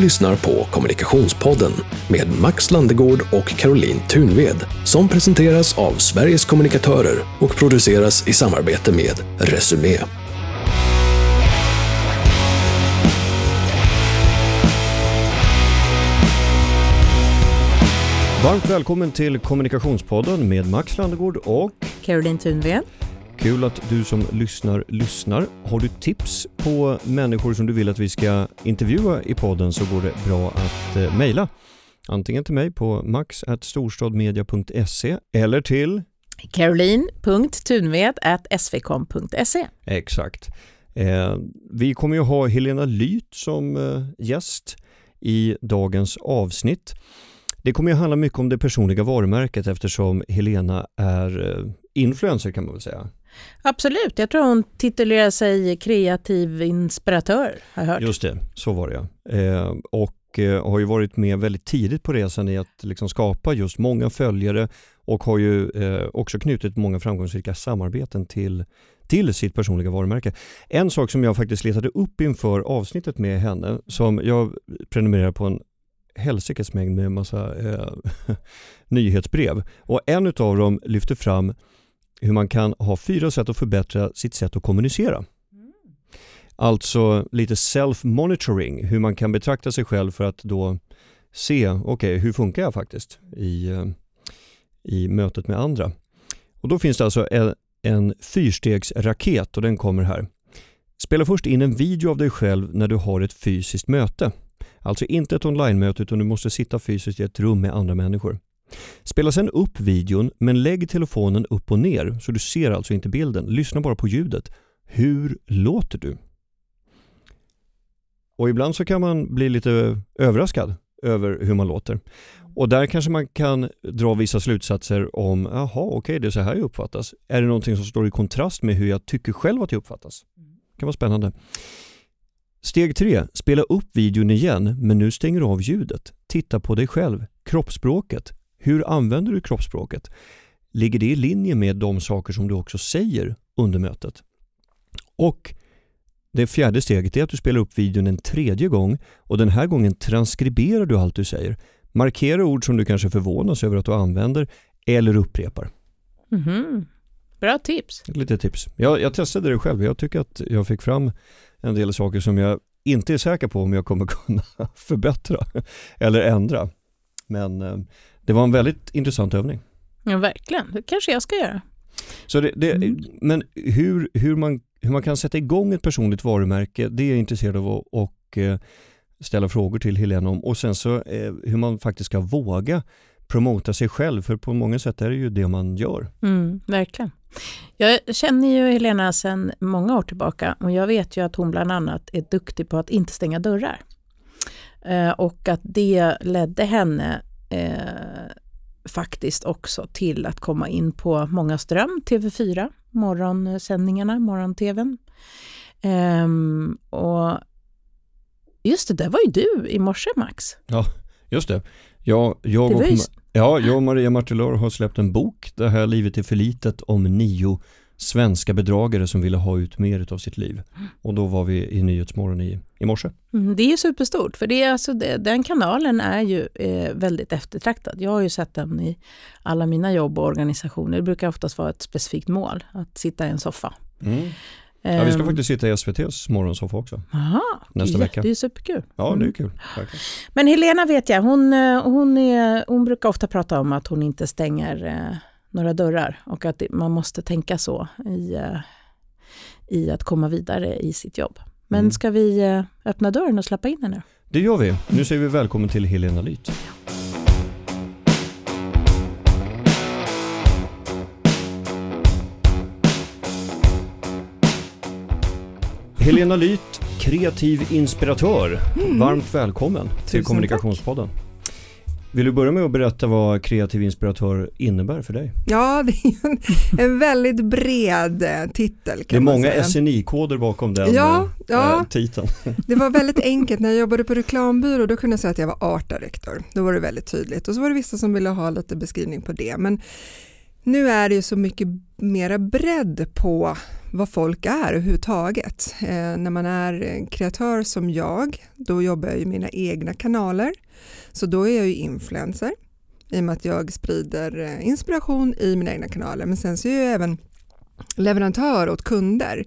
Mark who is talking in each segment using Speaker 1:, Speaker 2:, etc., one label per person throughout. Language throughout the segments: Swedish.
Speaker 1: Du lyssnar på Kommunikationspodden med Max Landegård och Caroline Thunved som presenteras av Sveriges kommunikatörer och produceras i samarbete med Resumé.
Speaker 2: Varmt välkommen till Kommunikationspodden med Max Landegård och
Speaker 3: Caroline Thunved.
Speaker 2: Kul att du som lyssnar lyssnar. Har du tips på människor som du vill att vi ska intervjua i podden så går det bra att eh, mejla. Antingen till mig på max.storstadmedia.se eller till
Speaker 3: caroline.tunved.svkom.se
Speaker 2: Exakt. Eh, vi kommer ju ha Helena Lyth som eh, gäst i dagens avsnitt. Det kommer ju handla mycket om det personliga varumärket eftersom Helena är eh, influencer kan man väl säga.
Speaker 3: Absolut, jag tror hon titulerar sig kreativ inspiratör. Har jag hört.
Speaker 2: Just det, så var det ja. Eh, och eh, har ju varit med väldigt tidigt på resan i att liksom skapa just många följare och har ju eh, också knutit många framgångsrika samarbeten till, till sitt personliga varumärke. En sak som jag faktiskt letade upp inför avsnittet med henne, som jag prenumererar på en helsikes mängd med massa eh, nyhetsbrev och en av dem lyfter fram hur man kan ha fyra sätt att förbättra sitt sätt att kommunicera. Alltså lite self-monitoring, hur man kan betrakta sig själv för att då se, okej, okay, hur funkar jag faktiskt i, eh, i mötet med andra? Och då finns det alltså en, en fyrstegsraket och den kommer här. Spela först in en video av dig själv när du har ett fysiskt möte. Alltså inte ett online-möte utan du måste sitta fysiskt i ett rum med andra människor. Spela sedan upp videon men lägg telefonen upp och ner så du ser alltså inte bilden. Lyssna bara på ljudet. Hur låter du? Och ibland så kan man bli lite överraskad över hur man låter. Och där kanske man kan dra vissa slutsatser om, jaha okej okay, det är så här jag uppfattas. Är det någonting som står i kontrast med hur jag tycker själv att jag uppfattas? Det kan vara spännande. Steg 3. Spela upp videon igen men nu stänger du av ljudet. Titta på dig själv, kroppsspråket. Hur använder du kroppsspråket? Ligger det i linje med de saker som du också säger under mötet? Och det fjärde steget är att du spelar upp videon en tredje gång och den här gången transkriberar du allt du säger. Markera ord som du kanske förvånas över att du använder eller upprepar.
Speaker 3: Mm -hmm. Bra tips.
Speaker 2: Lite tips. Jag, jag testade det själv. Jag tycker att jag fick fram en del saker som jag inte är säker på om jag kommer kunna förbättra eller ändra. Men eh, det var en väldigt intressant övning.
Speaker 3: Ja, verkligen. Det kanske jag ska göra.
Speaker 2: Så det, det, mm. Men hur, hur, man, hur man kan sätta igång ett personligt varumärke, det är jag intresserad av att och, eh, ställa frågor till Helena om. Och sen så eh, hur man faktiskt ska våga promota sig själv, för på många sätt är det ju det man gör.
Speaker 3: Mm, verkligen. Jag känner ju Helena sedan många år tillbaka och jag vet ju att hon bland annat är duktig på att inte stänga dörrar. Eh, och att det ledde henne eh, faktiskt också till att komma in på Många ström, TV4, morgonsändningarna, morgon-tvn. Eh, och just det, där var ju du i morse Max.
Speaker 2: Ja, just det. Ja, jag, och, ja, jag och Maria Martelör har släppt en bok, Det här livet är för litet, om nio svenska bedragare som ville ha ut mer av sitt liv. Och då var vi i Nyhetsmorgon i, i morse.
Speaker 3: Mm, det är ju superstort, för det är alltså, det, den kanalen är ju eh, väldigt eftertraktad. Jag har ju sett den i alla mina jobb och organisationer. Det brukar oftast vara ett specifikt mål, att sitta i en soffa.
Speaker 2: Mm. Ja, vi ska ehm. faktiskt sitta i SVTs morgonsoffa också.
Speaker 3: Aha,
Speaker 2: nästa
Speaker 3: det,
Speaker 2: vecka.
Speaker 3: Det är superkul.
Speaker 2: Ja, det är
Speaker 3: mm.
Speaker 2: kul.
Speaker 3: Men Helena vet jag, hon, eh, hon, är, hon brukar ofta prata om att hon inte stänger eh, några dörrar och att man måste tänka så i, eh, i att komma vidare i sitt jobb. Men mm. ska vi eh, öppna dörren och släppa in henne?
Speaker 2: Det gör vi. Nu säger vi välkommen till Helena Lyth. Helena Lyth, kreativ inspiratör. Mm. Varmt välkommen till Tusen Kommunikationspodden. Tack. Vill du börja med att berätta vad kreativ inspiratör innebär för dig?
Speaker 4: Ja, det är en, en väldigt bred eh, titel.
Speaker 2: det är många SNI-koder bakom den ja, äh, ja. titeln.
Speaker 4: Det var väldigt enkelt. När jag jobbade på reklambyrå då kunde jag säga att jag var art director. Då var det väldigt tydligt. Och så var det vissa som ville ha lite beskrivning på det. Men Nu är det ju så mycket mera bredd på vad folk är överhuvudtaget. Eh, när man är kreatör som jag, då jobbar jag i mina egna kanaler. Så då är jag ju influencer i och med att jag sprider eh, inspiration i mina egna kanaler. Men sen så är jag även leverantör åt kunder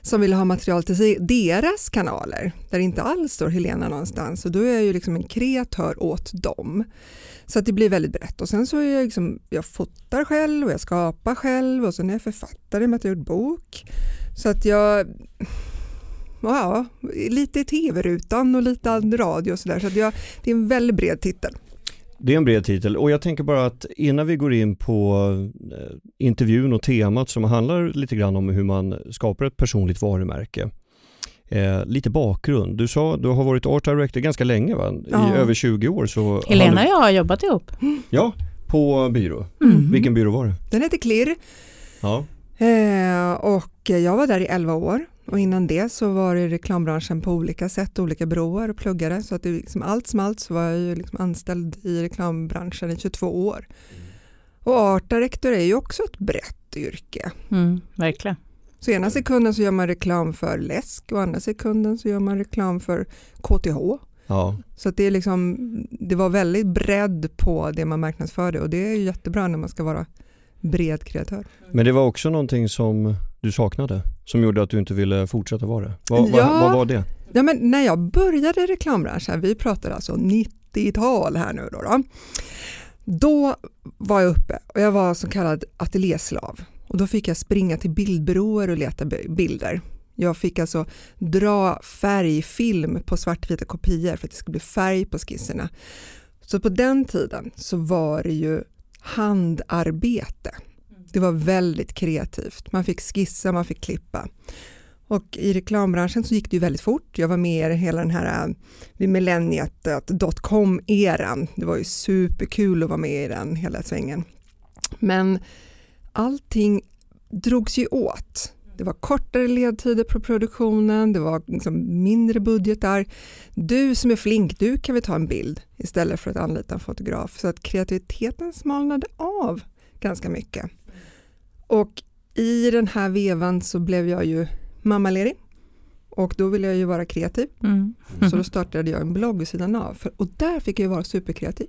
Speaker 4: som vill ha material till deras kanaler där det inte alls står Helena någonstans och då är jag ju liksom en kreatör åt dem. Så att det blir väldigt brett och sen så är jag liksom, jag fotar själv och jag skapar själv och sen är jag författare med att jag gjort bok. Så att jag, ja, lite i tv-rutan och lite radio och sådär så så jag, det är en väldigt bred titel.
Speaker 2: Det är en bred titel och jag tänker bara att innan vi går in på eh, intervjun och temat som handlar lite grann om hur man skapar ett personligt varumärke. Eh, lite bakgrund. Du sa du har varit art director ganska länge va? I
Speaker 4: Ja.
Speaker 2: över 20 år. Så
Speaker 3: Helena och jag har jobbat ihop.
Speaker 2: Ja, på byrå.
Speaker 3: Mm.
Speaker 2: Vilken byrå var det?
Speaker 4: Den heter Klirr
Speaker 2: Ja.
Speaker 4: eh, och jag var där i 11 år och innan det så var det i reklambranschen på olika sätt, olika byråer och pluggade så att det liksom allt som allt så var jag ju liksom anställd i reklambranschen i 22 år. Och art director är ju också ett brett yrke.
Speaker 3: Mm, verkligen.
Speaker 4: Så ena sekunden så gör man reklam för läsk och andra sekunden så gör man reklam för KTH.
Speaker 2: ja.
Speaker 4: Så det, är liksom, det var väldigt bredd på det man marknadsförde och det är ju jättebra när man ska vara bred kreatör.
Speaker 2: Men det var också någonting som du saknade? Som gjorde att du inte ville fortsätta vara det? Vad,
Speaker 4: Ja.
Speaker 2: vad, vad var det?
Speaker 4: Ja, men när jag började i reklambranschen, vi pratar alltså 90-tal här nu då, då. Då var jag uppe och jag var så kallad ateljéslav och då fick jag springa till bildbyråer och leta bilder. Jag fick alltså dra färgfilm på svartvita kopior för att det skulle bli färg på skisserna. Så på den tiden så var det ju handarbete. Det var väldigt kreativt. Man fick skissa, man fick klippa. Och i reklambranschen så gick det ju väldigt fort. Jag var med i hela den här äh, vid millenniet dotcom-eran. Det var ju superkul att vara med i den hela svängen. Men allting drogs ju åt. Det var kortare ledtider på produktionen, det var liksom mindre budgetar. Du som är flink, du kan vi ta en bild istället för att anlita en fotograf. Så att kreativiteten smalnade av ganska mycket. Och i den här vevan så blev jag ju mammaledig och då ville jag ju vara kreativ.
Speaker 3: Mm.
Speaker 4: Så då startade jag en blogg vid sidan av och där fick jag ju vara superkreativ.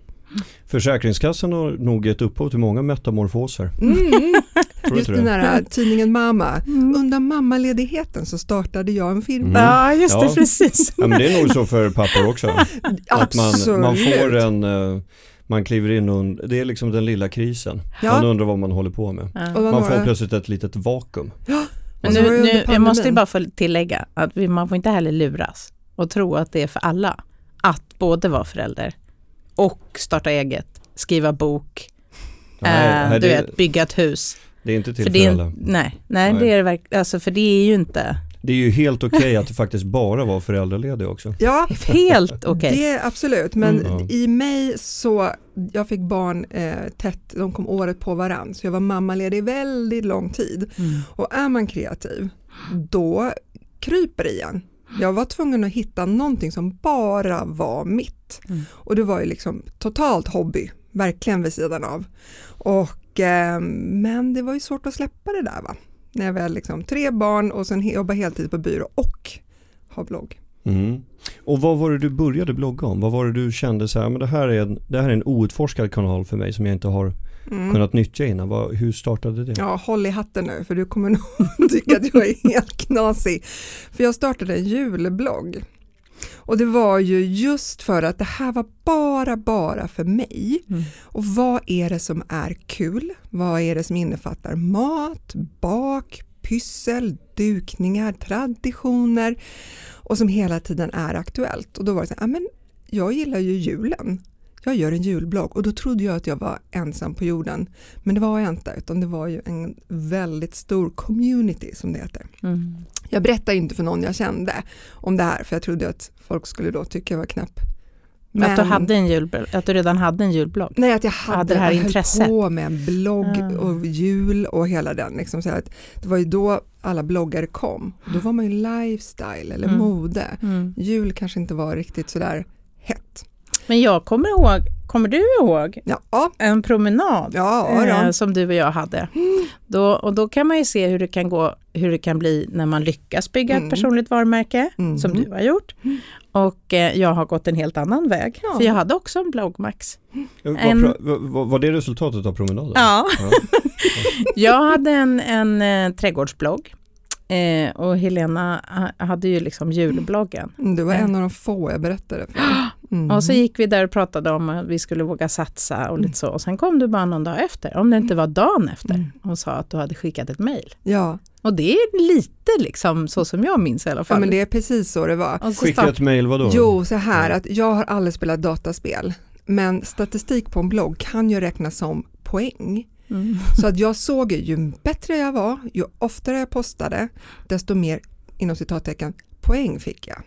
Speaker 2: Försäkringskassan har nog gett upphov till många metamorfoser.
Speaker 4: Mm. Just den
Speaker 2: det?
Speaker 4: här tidningen Mamma.
Speaker 3: Mm.
Speaker 4: Under mammaledigheten så startade jag en firma.
Speaker 2: Mm.
Speaker 3: Ja, just det,
Speaker 2: Ja.
Speaker 3: precis.
Speaker 2: Ja, men det är nog så för pappor också. Att man, man får en, eh, man kliver in och det är liksom den lilla krisen. Man
Speaker 4: Ja,
Speaker 2: undrar vad man håller på med.
Speaker 3: Ja.
Speaker 2: Man får plötsligt ett litet vakuum.
Speaker 3: Men
Speaker 4: var det
Speaker 3: nu, nu, jag måste bara få tillägga att vi, man får inte heller luras och tro att det är för alla att både vara förälder och starta eget, skriva bok,
Speaker 2: Nej,
Speaker 3: eh,
Speaker 2: nej,
Speaker 3: du
Speaker 2: det,
Speaker 3: vet, bygga ett hus.
Speaker 2: det är inte till
Speaker 3: För
Speaker 2: för,
Speaker 3: det är,
Speaker 2: alla.
Speaker 3: nej, nej,
Speaker 2: Nej.
Speaker 3: det är det verkligen, alltså för det är ju inte
Speaker 2: Det är ju helt okej att det faktiskt bara var föräldraledig också.
Speaker 4: Ja,
Speaker 3: helt okej.
Speaker 4: det är absolut. Men
Speaker 2: Mm.
Speaker 4: I mig så, jag fick barn eh, tätt, de kom året på varann. Så jag var mammaledig väldigt lång tid.
Speaker 3: Mm.
Speaker 4: Och är man kreativ, då kryper det igen. Jag var tvungen att hitta någonting som bara var mitt.
Speaker 3: Mm.
Speaker 4: Och det var ju liksom totalt hobby, verkligen vid sidan av. Och, eh, men det var ju svårt att släppa det där va. När jag väl liksom tre barn och sen jobba heltid på byrå och ha blogg.
Speaker 2: Mm. Och vad var det du började blogga om? Vad var det du kände så här, men det här är en, det här är en outforskad kanal för mig som jag inte har
Speaker 4: Mm.
Speaker 2: kunnat nyttja innan. Vad, hur startade det?
Speaker 4: Ja, håll i hatten nu för du kommer nog tycka att jag är helt knasig. För jag startade en julblogg. Och det var ju just för att det här var bara, bara för mig.
Speaker 3: Mm.
Speaker 4: Och vad är det som är kul? Vad är det som innefattar mat, bak, pyssel, dukningar, traditioner och som hela tiden är aktuellt. Och då var det så här, "Ja, men jag gillar ju julen. Jag gör en julblogg och då trodde jag att jag var ensam på jorden. Men det var jag inte, utan det var ju en väldigt stor community som det heter.
Speaker 3: Mm.
Speaker 4: Jag berättade inte för någon jag kände om det här för jag trodde att folk skulle då tycka jag var knäpp.
Speaker 3: Att, du hade en julblogg, att du redan hade en julblogg.
Speaker 4: Nej, att jag hade,
Speaker 3: hade det här
Speaker 4: jag
Speaker 3: intresset.
Speaker 4: på med en blogg
Speaker 3: Ah.
Speaker 4: och jul och hela den. Liksom, så att det var ju då alla bloggare kom. Då var man ju lifestyle eller
Speaker 3: Mm.
Speaker 4: mode.
Speaker 3: Mm.
Speaker 4: Jul kanske inte var riktigt sådär hett.
Speaker 3: Men jag kommer ihåg, kommer du ihåg
Speaker 4: Ja,
Speaker 3: en promenad
Speaker 4: ja,
Speaker 3: eh, som du och jag hade? Då, och då kan man ju se hur det kan gå, hur det kan bli när man lyckas bygga
Speaker 4: Mm.
Speaker 3: ett personligt varumärke,
Speaker 4: Mm.
Speaker 3: som du har gjort. Och eh, jag har gått en helt annan väg,
Speaker 4: Ja.
Speaker 3: för jag hade också en blogg, Max.
Speaker 2: Var,
Speaker 3: En-
Speaker 2: var, var, det resultatet av promenaden?
Speaker 3: Ja.
Speaker 2: Ja.
Speaker 3: Jag hade en, en eh, trädgårdsblogg eh, och Helena ha- hade ju liksom julbloggen.
Speaker 4: Mm, Du var
Speaker 3: Ja.
Speaker 4: en av de få jag berättade för. Mm.
Speaker 3: Och så gick vi där och pratade om att vi skulle våga satsa och lite så. Och sen kom du bara någon dag efter, om det inte var dagen efter,
Speaker 4: Mm.
Speaker 3: och sa att du hade skickat ett mejl.
Speaker 4: Ja,
Speaker 3: Och det är lite liksom så som jag minns i alla
Speaker 4: ja,
Speaker 3: fall.
Speaker 4: men det är precis så det var.
Speaker 2: Skicka
Speaker 3: start-
Speaker 2: ett mejl, vadå?
Speaker 4: Jo, så här att jag har aldrig spelat dataspel, men statistik på en blogg kan ju räknas som poäng.
Speaker 3: Mm.
Speaker 4: Så att jag såg ju, bättre jag var, ju oftare jag postade, desto mer inom citattecken poäng fick jag.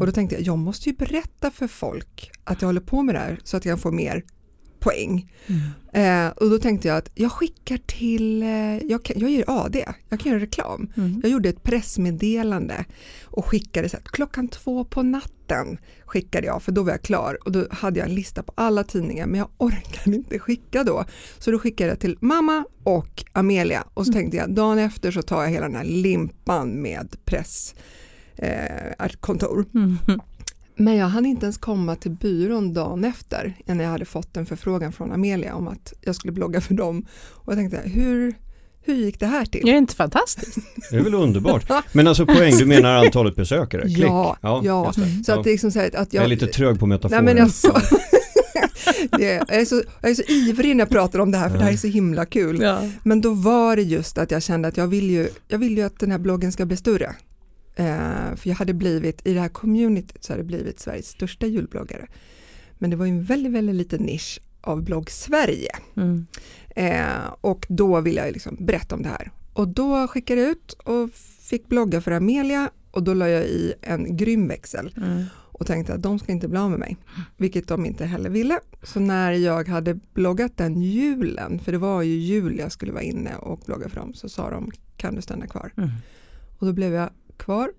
Speaker 4: Och då tänkte jag, jag måste ju berätta för folk att jag håller på med det här så att jag får mer poäng.
Speaker 3: Mm.
Speaker 4: Eh, och då tänkte jag att jag skickar till, eh, jag, kan, jag gör AD, jag kan göra reklam.
Speaker 3: Mm.
Speaker 4: Jag gjorde ett pressmeddelande och skickade så att klockan två på natten skickade jag för då var jag klar och då hade jag en lista på alla tidningar men jag orkade inte skicka då. Så då skickade jag till mamma och Amelia och så tänkte jag dagen efter så tar jag hela den här limpan med press eh, kontor.
Speaker 3: Mm.
Speaker 4: Men jag hann inte ens komma till byrån dagen efter innan jag hade fått en förfrågan från Amelia om att jag skulle blogga för dem. Och jag tänkte, hur, hur gick det här till?
Speaker 3: Det är inte fantastiskt?
Speaker 2: Det är väl underbart. Men alltså poäng, du menar antalet besökare? Klick.
Speaker 4: Ja, ja.
Speaker 2: det.
Speaker 4: Så
Speaker 2: Ja.
Speaker 4: att det är liksom så här att
Speaker 2: jag
Speaker 4: jag...
Speaker 2: är lite trög på metaforer.
Speaker 4: Nej men alltså, det, jag, är så, jag är så ivrig när jag pratar om det här för det här är så himla kul.
Speaker 3: Ja.
Speaker 4: Men då var det just att jag kände att jag vill ju, jag vill ju att den här bloggen ska bli större. Eh, för jag hade blivit, i det här communityt så hade det blivit Sveriges största julbloggare. Men det var ju en väldigt, väldigt liten nisch av blogg Sverige.
Speaker 3: Mm.
Speaker 4: Eh, och då ville jag liksom berätta om det här. Och då skickade jag ut och fick blogga för Amelia och då la jag i en grym växel
Speaker 3: Mm.
Speaker 4: och tänkte att de ska inte bli av med mig, vilket de inte heller ville. Så när jag hade bloggat den julen, för det var ju jul jag skulle vara inne och blogga för dem, så sa de kan du stanna kvar?
Speaker 3: Mm.
Speaker 4: Och då blev jag kvar,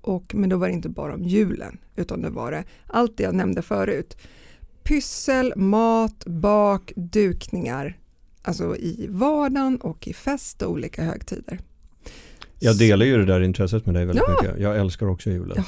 Speaker 4: och, men då var det inte bara om julen, utan det var det allt det jag nämnde förut. Pyssel, mat, bak, dukningar, alltså i vardagen och i fest och olika högtider.
Speaker 2: Jag delar ju det där intresset med dig väldigt
Speaker 4: Ja.
Speaker 2: mycket. Jag älskar också julen.
Speaker 4: Ja,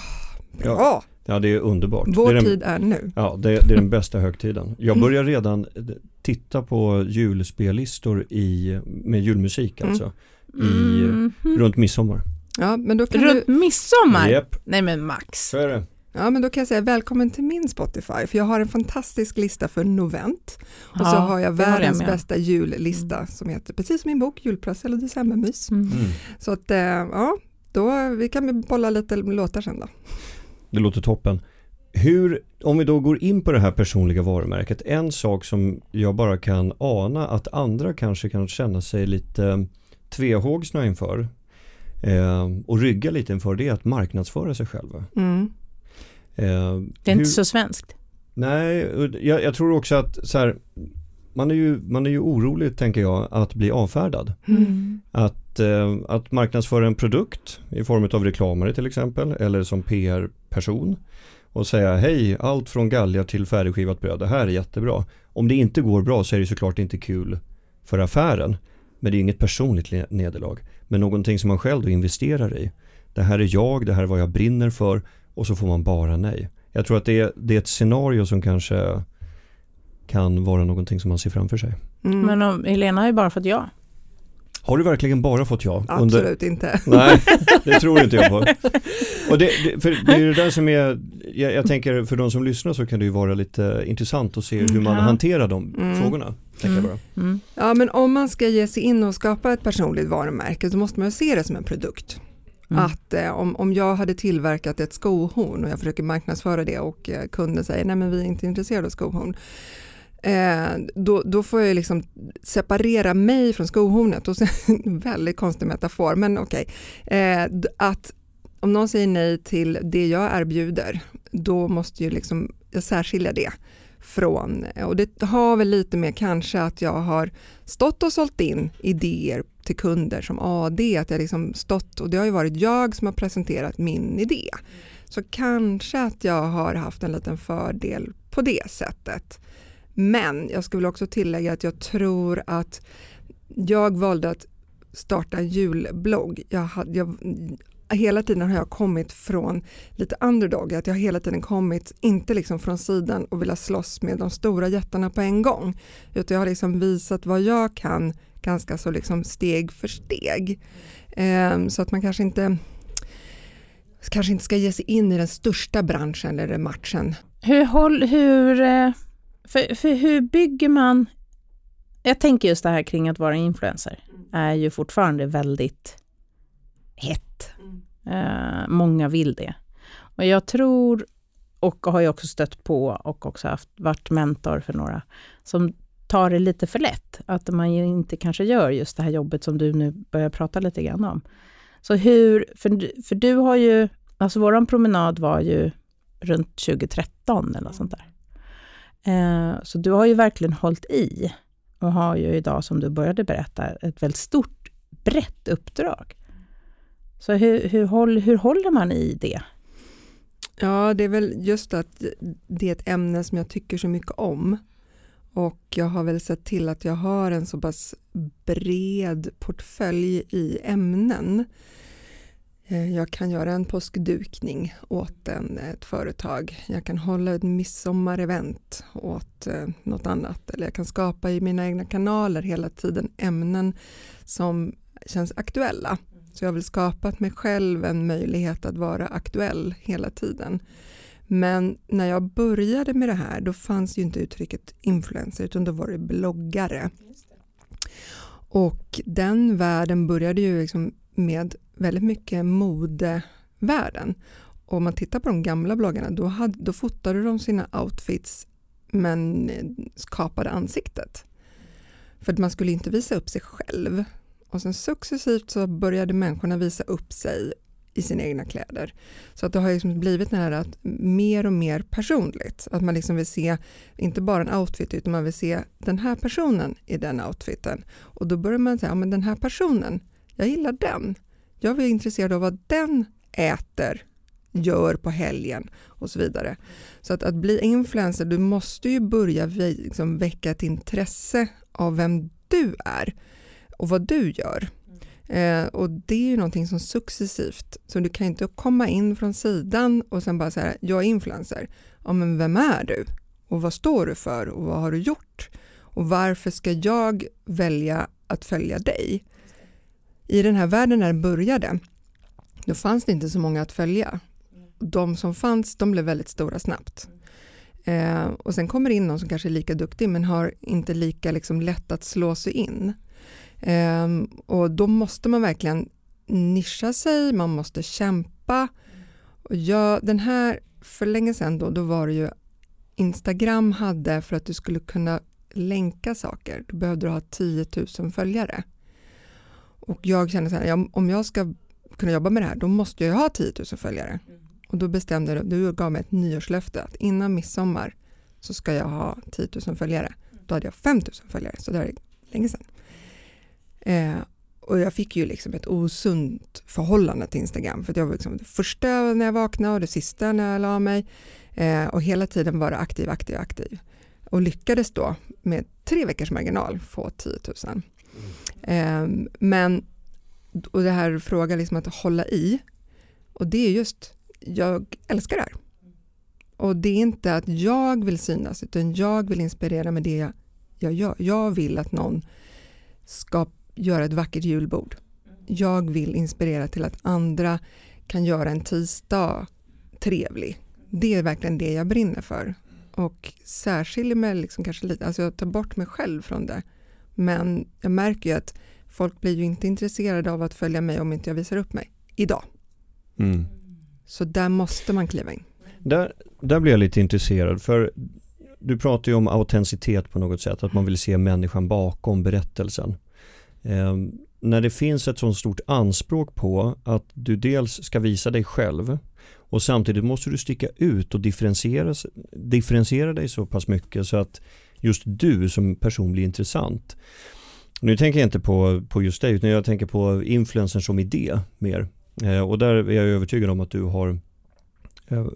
Speaker 2: Ja,
Speaker 4: Bra,
Speaker 2: ja det är underbart.
Speaker 4: vår
Speaker 2: är den,
Speaker 4: tid är nu.
Speaker 2: Ja, det, det är den bästa högtiden. Jag
Speaker 4: Mm.
Speaker 2: börjar redan eh, titta på julspellistor i, med julmusik
Speaker 4: Mm.
Speaker 2: alltså. I,
Speaker 3: Mhm.
Speaker 2: Runt midsommar.
Speaker 4: Ja, men då kan du,
Speaker 3: Runt midsommar?
Speaker 2: Japp,
Speaker 3: Nej men Max.
Speaker 2: så är det.
Speaker 4: Ja, men då kan jag säga välkommen till min Spotify, för jag har en fantastisk lista för novent. Och så
Speaker 3: Ja,
Speaker 4: har jag
Speaker 3: jag
Speaker 4: världens
Speaker 3: om.
Speaker 4: bästa jullista som heter, precis som min bok, Julprassel och decembermys.
Speaker 3: Mm.
Speaker 2: Mm.
Speaker 4: Så att, eh, ja, då, vi kan bolla lite låtar sen då.
Speaker 2: Det låter toppen. Hur, om vi då går in på det här personliga varumärket, en sak som jag bara kan ana att andra kanske kan känna sig lite tvehågsna inför eh, och rygga lite inför det är att marknadsföra sig själva.
Speaker 4: Mm.
Speaker 2: Eh,
Speaker 3: Det är
Speaker 2: hur-
Speaker 3: inte så svenskt.
Speaker 2: Nej, jag, jag tror också att så här, man, är ju, man är ju orolig, tänker jag, att bli avfärdad.
Speaker 3: Mm.
Speaker 2: Att, eh, att marknadsföra en produkt i form av reklamare till exempel, eller som PR-person och säga hej, allt från galgar till färdigskivat bröd, det här är jättebra. Om det inte går bra så är det såklart inte kul för affären, men det är inget personligt nederlag, men någonting som man själv då investerar i. Det här är jag, det här är vad jag brinner för och så får man bara nej. Jag tror att det är, det är ett scenario som kanske kan vara någonting som man ser framför sig.
Speaker 4: Mm.
Speaker 3: Men om, Helena har ju bara fått ja.
Speaker 2: Har du verkligen bara fått ja?
Speaker 4: Absolut inte.
Speaker 2: Nej, det tror inte jag på. Och det, det, för det är det där som är, jag, jag tänker för de som lyssnar så kan det ju vara lite intressant att se hur man
Speaker 3: Ja.
Speaker 2: hanterar de
Speaker 4: Mm.
Speaker 2: frågorna. Bara.
Speaker 3: Mm.
Speaker 4: Ja, men om man ska ge sig in och skapa ett personligt varumärke så måste man ju se det som en produkt.
Speaker 3: Mm.
Speaker 4: Att eh, om, om jag hade tillverkat ett skohorn och jag försöker marknadsföra det och eh, kunden säger nej men vi är inte intresserade av skohorn. Eh, då, då får jag liksom separera mig från skohornet och sen, väldigt konstig metafor men okej. Eh, att om någon säger nej till det jag erbjuder då måste ju liksom jag särskilja det från och det har väl lite med kanske att jag har stått och sålt in idéer till kunder som AD, att jag liksom stått och det har ju varit jag som har presenterat min idé. Så kanske att jag har haft en liten fördel på det sättet. Men jag skulle också tillägga att jag tror att jag valde att starta en julblogg. Jag hade, jag, hela tiden har jag kommit från lite underdog, att jag har hela tiden kommit, inte liksom från sidan och vilja slåss med de stora jättarna på en gång, utan jag har liksom visat vad jag kan ganska så liksom steg för steg. Eh, så att man kanske inte kanske inte ska ge sig in i den största branschen eller matchen.
Speaker 3: Hur, hur, eh, för, för hur bygger man... Jag tänker just det här kring att vara influencer är ju fortfarande väldigt hett. Eh, många vill det. Och jag tror, och har ju också stött på och också haft, varit mentor för några, som tar det lite för lätt. Att man inte kanske gör just det här jobbet som du nu börjar prata lite grann om. Så hur, för, för du har ju, alltså våran promenad var ju runt 2013 eller något sånt där. Eh, så du har ju verkligen hållit i och har ju idag, som du började berätta, ett väldigt stort, brett uppdrag. Så hur, hur, hur håller man i det?
Speaker 4: Ja, det är väl just att det är ett ämne som jag tycker så mycket om. Och jag har väl sett till att jag har en så pass bred portfölj i ämnen. Eh, jag kan göra en påskdukning åt en, ett företag. Jag kan hålla ett midsommarevent åt eh, något annat. Eller jag kan skapa i mina egna kanaler hela tiden ämnen som känns aktuella. Så jag har väl skapat mig själv en möjlighet att vara aktuell hela tiden. Men när jag började med det här då fanns ju inte uttrycket influencer utan då var det bloggare. Och den världen började ju liksom med väldigt mycket modevärlden. Och om man tittar på de gamla bloggarna då, hade, då fotade de sina outfits men eh, skapade ansiktet. För man skulle inte visa upp sig själv. Och sen successivt så började människorna visa upp sig i sina egna kläder. Så att det har liksom blivit det här att mer och mer personligt. Att man liksom vill se, inte bara en outfit, utan man vill se den här personen i den outfiten. Och då börjar man säga, ja men den här personen, jag gillar den. Jag är intresserad av vad den äter, gör på helgen och så vidare. Så att, att bli influencer, du måste ju börja liksom väcka ett intresse av vem du är och vad du gör. Eh, och det är ju någonting som successivt, så du kan inte komma in från sidan och sen bara säga jag är influencer. Ja, men vem är du? Och vad står du för och vad har du gjort? Och varför ska jag välja att följa dig? I den här världen när den började, då fanns det inte så många att följa. De som fanns, de blev väldigt stora snabbt. Eh, och sen kommer det in någon som kanske är lika duktig men har inte lika liksom, lätt att slå sig in. Eh, och då måste man verkligen nischa sig, man måste kämpa. Och jag, den här, för länge sedan då, då var det ju Instagram hade för att du skulle kunna länka saker, då behövde du ha 10 000 följare. Och jag kände så här, ja, om jag ska kunna jobba med det här, då måste jag ha 10 000 följare. Mm. Och då bestämde jag, du gav mig ett nyårslöfte att innan midsommar så ska jag ha 10 000 följare. Då hade jag 5 000 följare, så det är länge sedan. Eh, och jag fick ju liksom ett osunt förhållande till Instagram för jag var liksom det första när jag vaknade och det sista när jag la mig eh, och hela tiden var det aktiv, aktiv, aktiv och lyckades då med tre veckors marginal få 10 000. Eh, men och det här frågan liksom att hålla i och det är just, jag älskar det här. Och det är inte att jag vill synas utan jag vill inspirera med det jag, jag gör. Jag vill att någon ska göra ett vackert julbord. Jag vill inspirera till att andra kan göra en tisdag trevlig. Det är verkligen det jag brinner för. Och särskiljer mig liksom kanske lite, alltså jag tar bort mig själv från det. Men jag märker ju att folk blir ju inte intresserade av att följa mig om inte jag visar upp mig idag. Mm. Så där måste man kliva in.
Speaker 2: Där, där blir jag lite intresserad för du pratar ju om autenticitet på något sätt, att man vill se människan bakom berättelsen. Eh, när det finns ett så stort anspråk på att du dels ska visa dig själv och samtidigt måste du sticka ut och differentiera, differentiera dig så pass mycket så att just du som person blir intressant. Nu tänker jag inte på, på just dig utan jag tänker på influencern som idé mer. Eh, och där är jag övertygad om att du har eh,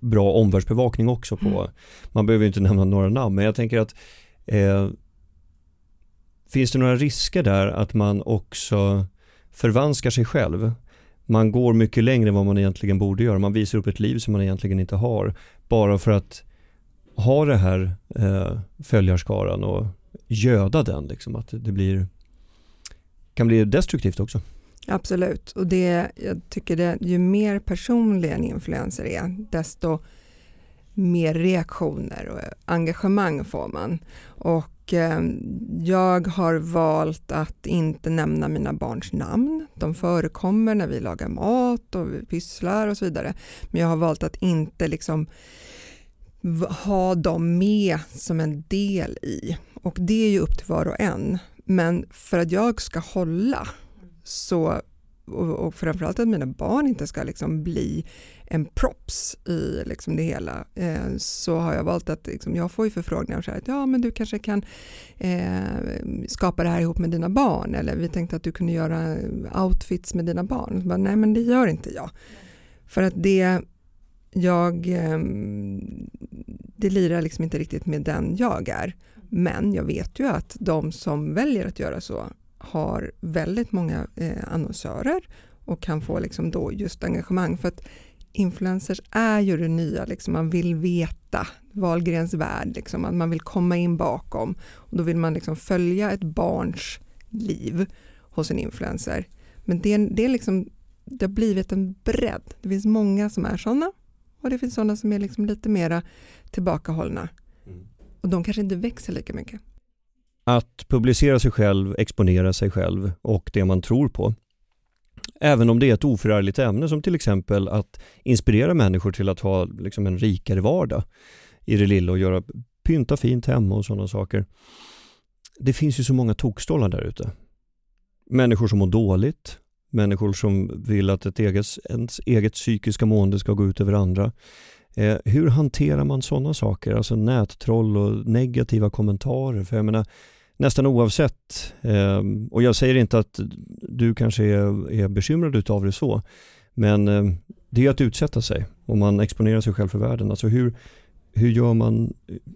Speaker 2: bra omvärldsbevakning också på, mm. man behöver inte nämna några namn, men jag tänker att eh, finns det några risker där att man också förvanskar sig själv? Man går mycket längre än vad man egentligen borde göra, man visar upp ett liv som man egentligen inte har, bara för att ha det här eh, följarskaran och göda den, liksom, att det blir, kan bli destruktivt också.
Speaker 4: Absolut, och det, jag tycker det, ju mer personlig en influencer är, desto mer reaktioner och engagemang får man. Och eh, jag har valt att inte nämna mina barns namn. De förekommer när vi lagar mat och vi pysslar och så vidare. Men jag har valt att inte liksom ha dem med som en del i. Och det är ju upp till var och en. Men för att jag ska hålla så och, och framförallt att mina barn inte ska liksom bli en props i liksom det hela eh, så har jag valt att liksom, jag får ju förfrågningar så här att ja men du kanske kan eh, skapa det här ihop med dina barn eller vi tänkte att du kunde göra outfits med dina barn. Bara, Nej men det gör inte jag. För att det jag ehm, det lirar liksom inte riktigt med den jag är. Men jag vet ju att de som väljer att göra så har väldigt många eh, annonsörer och kan få liksom då just engagemang. För att influencers är ju det nya, liksom, man vill veta Wahlgrens värld, liksom, att man vill komma in bakom. Och då vill man liksom följa ett barns liv hos en influencer. Men det, det, är liksom, det har blivit en bredd. Det finns många som är sådana och det finns sådana som är liksom lite mera tillbakahållna. Mm. Och de kanske inte växer lika mycket.
Speaker 2: Att publicera sig själv, exponera sig själv och det man tror på. Även om det är ett oförargligt ämne som till exempel att inspirera människor till att ha liksom en rikare vardag i det lilla och göra, pynta fint hemma och sådana saker. Det finns ju så många tokstollar där ute. Människor som mår dåligt, människor som vill att ett eget, ens eget psykiska mående ska gå ut över andra. Eh, hur hanterar man sådana saker, alltså nättroll och negativa kommentarer? För jag menar, nästan oavsett, eh, och jag säger inte att du kanske är, är bekymrad utav det så, men eh, det är att utsätta sig och man exponerar sig själv för världen. Alltså hur, hur, gör man,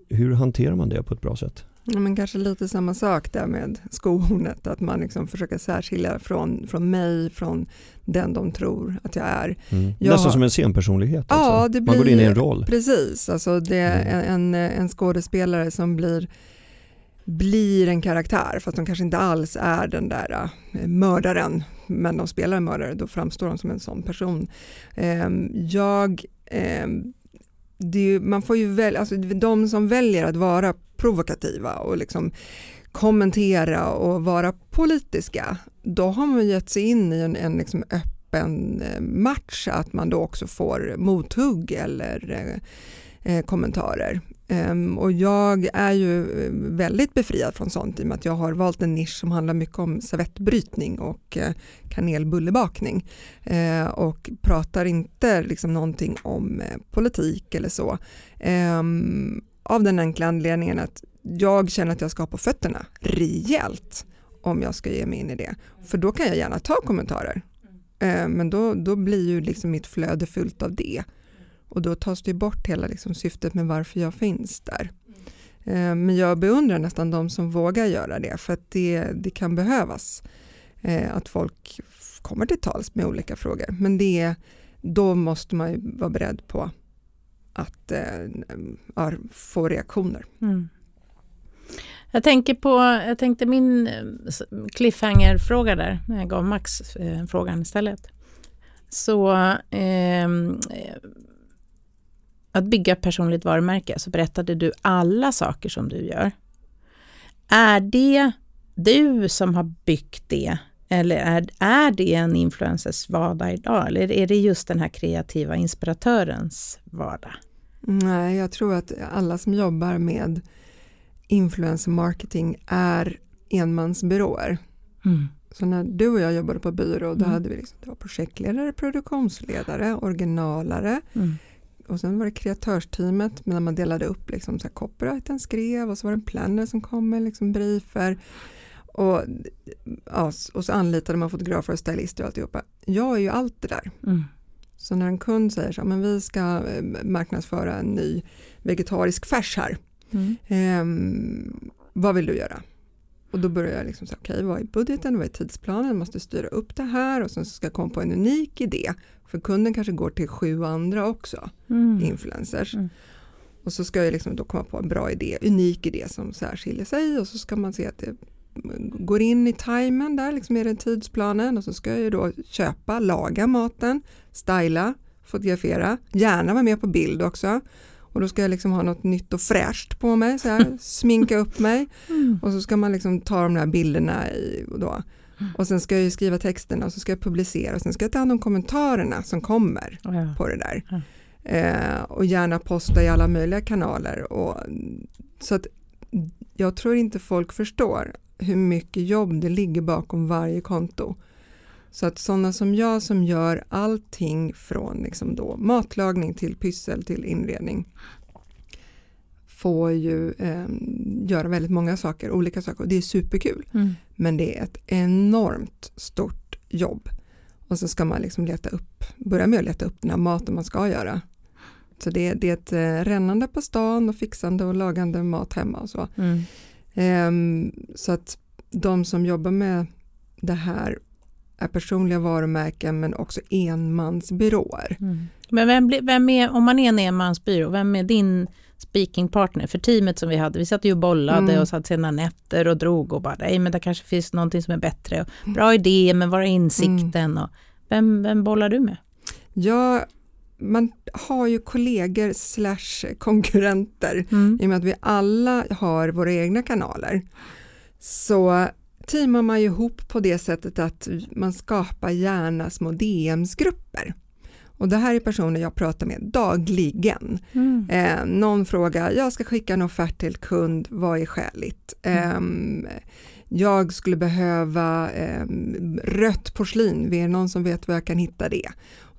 Speaker 2: hur hanterar man det på ett bra sätt?
Speaker 4: Ja, men kanske lite samma sak där med skohornet, att man liksom försöker särskilja från, från mig, från den de tror att jag är.
Speaker 2: Mm. Jag Nästan som en scenpersonlighet?
Speaker 4: Ja,
Speaker 2: alltså.
Speaker 4: det
Speaker 2: blir, man går in i en roll.
Speaker 4: Precis, alltså det är mm. en, en skådespelare som blir blir en karaktär fast de kanske inte alls är den där äh, mördaren men de spelar en mördare då framstår de som en sån person. Ähm, jag ähm, man får ju välja, alltså de som väljer att vara provokativa och liksom kommentera och vara politiska, då har man gett sig in i en, en liksom öppen eh, match att man då också får mothugg eller eh, eh kommentarer. Um, och jag är ju eh, väldigt befriad från sånt i och med att jag har valt en nisch som handlar mycket om servettbrytning och uh, kanelbullebakning uh, och pratar inte liksom någonting om uh, politik eller så. Um, av den enkla anledningen att jag känner att jag ska ha på fötterna rejält om jag ska ge mig in i det. För då kan jag gärna ta kommentarer. Men då, då blir ju liksom mitt flöde fullt av det. Och då tas det bort hela liksom syftet med varför jag finns där. Mm. Men jag beundrar nästan de som vågar göra det för att det, det kan behövas. Eh, att folk kommer till tals med olika frågor. Men det, då måste man ju vara beredd på att äh, få reaktioner. Mm.
Speaker 3: Jag tänker på, jag tänkte min cliffhanger-fråga där, när jag gav Max eh, frågan istället. Så eh, att bygga personligt varumärke så berättade du alla saker som du gör. Är det du som har byggt det eller är, är det en influencers vardag idag? Eller är det just den här kreativa inspiratörens vardag?
Speaker 4: Nej, jag tror att alla som jobbar med influencer marketing är enmansbyråer. Mm. Så när du och jag jobbade på byrå, då mm. hade vi liksom, det var projektledare, produktionsledare, originalare, mm och sen var det kreatörsteamet när man delade upp liksom så här copyrighten skrev och så var det en planner som kom med liksom briefer och, ja, och så anlitade man fotografer och stylister och alltihopa. Jag är ju allt det där. Mm. Så när en kund säger så men vi ska eh, marknadsföra en ny vegetarisk färs här,
Speaker 3: Mm.
Speaker 4: eh, vad vill du göra? Och då börjar jag liksom säga, okej okay, vad är budgeten, vad är tidsplanen, jag måste styra upp det här och sen ska jag komma på en unik idé. För kunden kanske går till sju andra också,
Speaker 3: Mm.
Speaker 4: influencers.
Speaker 3: Mm.
Speaker 4: Och så ska jag liksom då komma på en bra idé, unik idé som särskiljer sig och så ska man se att det går in i timern där, liksom är det tidsplanen och så ska jag ju då köpa, laga maten, styla, fotografera, gärna vara med på bild också. Och då ska jag liksom ha något nytt och fräscht på mig, så här, sminka upp mig
Speaker 3: Mm.
Speaker 4: och så ska man liksom ta de där bilderna i, och då. Och sen ska jag skriva texterna och så ska jag publicera och sen ska jag ta hand om kommentarerna som kommer
Speaker 3: Ja.
Speaker 4: på det där.
Speaker 3: Ja.
Speaker 4: Eh, och gärna posta i alla möjliga kanaler. Och, så att jag tror inte folk förstår hur mycket jobb det ligger bakom varje konto. Så att sådana som jag som gör allting från liksom då matlagning till pyssel till inredning får ju eh, göra väldigt många saker, olika saker och det är superkul.
Speaker 3: Mm.
Speaker 4: Men det är ett enormt stort jobb. Och så ska man liksom leta upp, börja med att leta upp den här maten man ska göra. Så det, det är ett eh, rännande på stan och fixande och lagande mat hemma och så.
Speaker 3: Mm.
Speaker 4: Ehm, så att de som jobbar med det här är personliga varumärken men också enmansbyråer.
Speaker 3: Mm. Men vem, vem är, om man är en enmansbyrå, vem är din speaking partner för teamet som vi hade? Vi satt ju och bollade
Speaker 4: Mm.
Speaker 3: och satt sena nätter och drog och bara, nej men det kanske finns någonting som är bättre. Och bra idé, men var är insikten? Och vem, vem bollar du med?
Speaker 4: Ja, man har ju kollegor slash konkurrenter
Speaker 3: Mm.
Speaker 4: i och med att vi alla har våra egna kanaler så teamar man ju ihop på det sättet att man skapar gärna små DMs-grupper. Och det här är personer jag pratar med dagligen.
Speaker 3: Mm.
Speaker 4: Eh, någon frågar, jag ska skicka en offert till kund, vad är skäligt? Ehm, jag skulle behöva ehm, rött porslin, är det någon som vet var jag kan hitta det?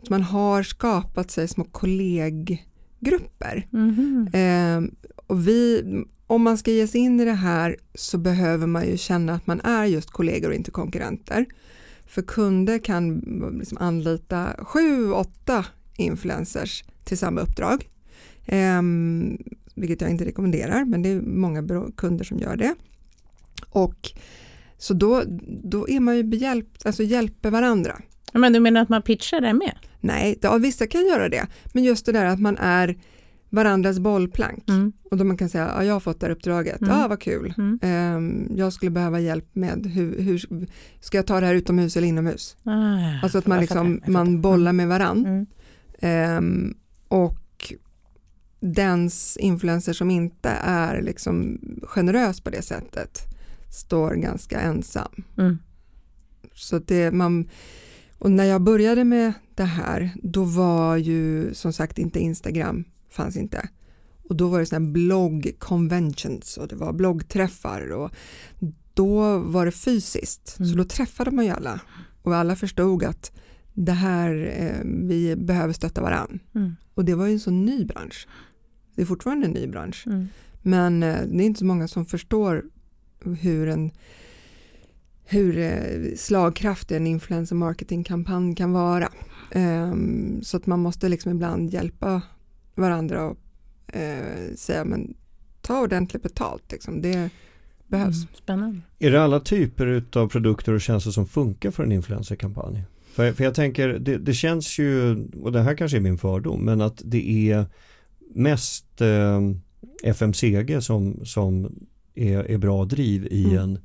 Speaker 4: Man har skapat sig små kolleggrupper.
Speaker 3: Mhm.
Speaker 4: Och vi, om man ska ge sig in i det här så behöver man ju känna att man är just kollegor och inte konkurrenter. För kunder kan liksom anlita sju, åtta influencers till samma uppdrag. Ehm, vilket jag inte rekommenderar, men det är många kunder som gör det. Och så då, då är man ju behjälpt, alltså hjälper varandra.
Speaker 3: Men du menar att man pitchar det med?
Speaker 4: Nej, ja, vissa kan göra det, men just det där att man är varandras bollplank.
Speaker 3: Mm.
Speaker 4: Och då man kan säga, ja, jag har fått det här uppdraget,
Speaker 3: Mm.
Speaker 4: ja vad kul.
Speaker 3: Mm.
Speaker 4: Ehm, jag skulle behöva hjälp med hur, hur ska jag ta det här utomhus eller inomhus?
Speaker 3: Ah.
Speaker 4: Alltså att man, liksom, man bollar med varann.
Speaker 3: Mm.
Speaker 4: Ehm, och dens influencer som inte är liksom generös på det sättet står ganska ensam.
Speaker 3: Mm.
Speaker 4: Så det man, och när jag började med det här då var ju som sagt inte Instagram, fanns inte. Och då var det sådana här blogg conventions och det var bloggträffar och då var det fysiskt.
Speaker 3: Mm.
Speaker 4: Så då träffade man ju alla och alla förstod att det här, eh, vi behöver stötta varann.
Speaker 3: Mm.
Speaker 4: Och det var ju en så ny bransch. Det är fortfarande en ny bransch.
Speaker 3: Mm.
Speaker 4: Men eh, det är inte så många som förstår hur en hur eh, slagkraftig en influencer marketingkampanj kan vara. Ehm, så att man måste liksom ibland hjälpa varandra och eh, säga men ta ordentligt betalt. Liksom. Det behövs.
Speaker 3: Mm. Spännande.
Speaker 2: Är det alla typer av produkter och tjänster som funkar för en influencerkampanj? För, för jag tänker, det, det känns ju, och det här kanske är min fördom, men att det är mest eh, FMCG som, som är, är bra driv i
Speaker 4: Mm.
Speaker 2: en,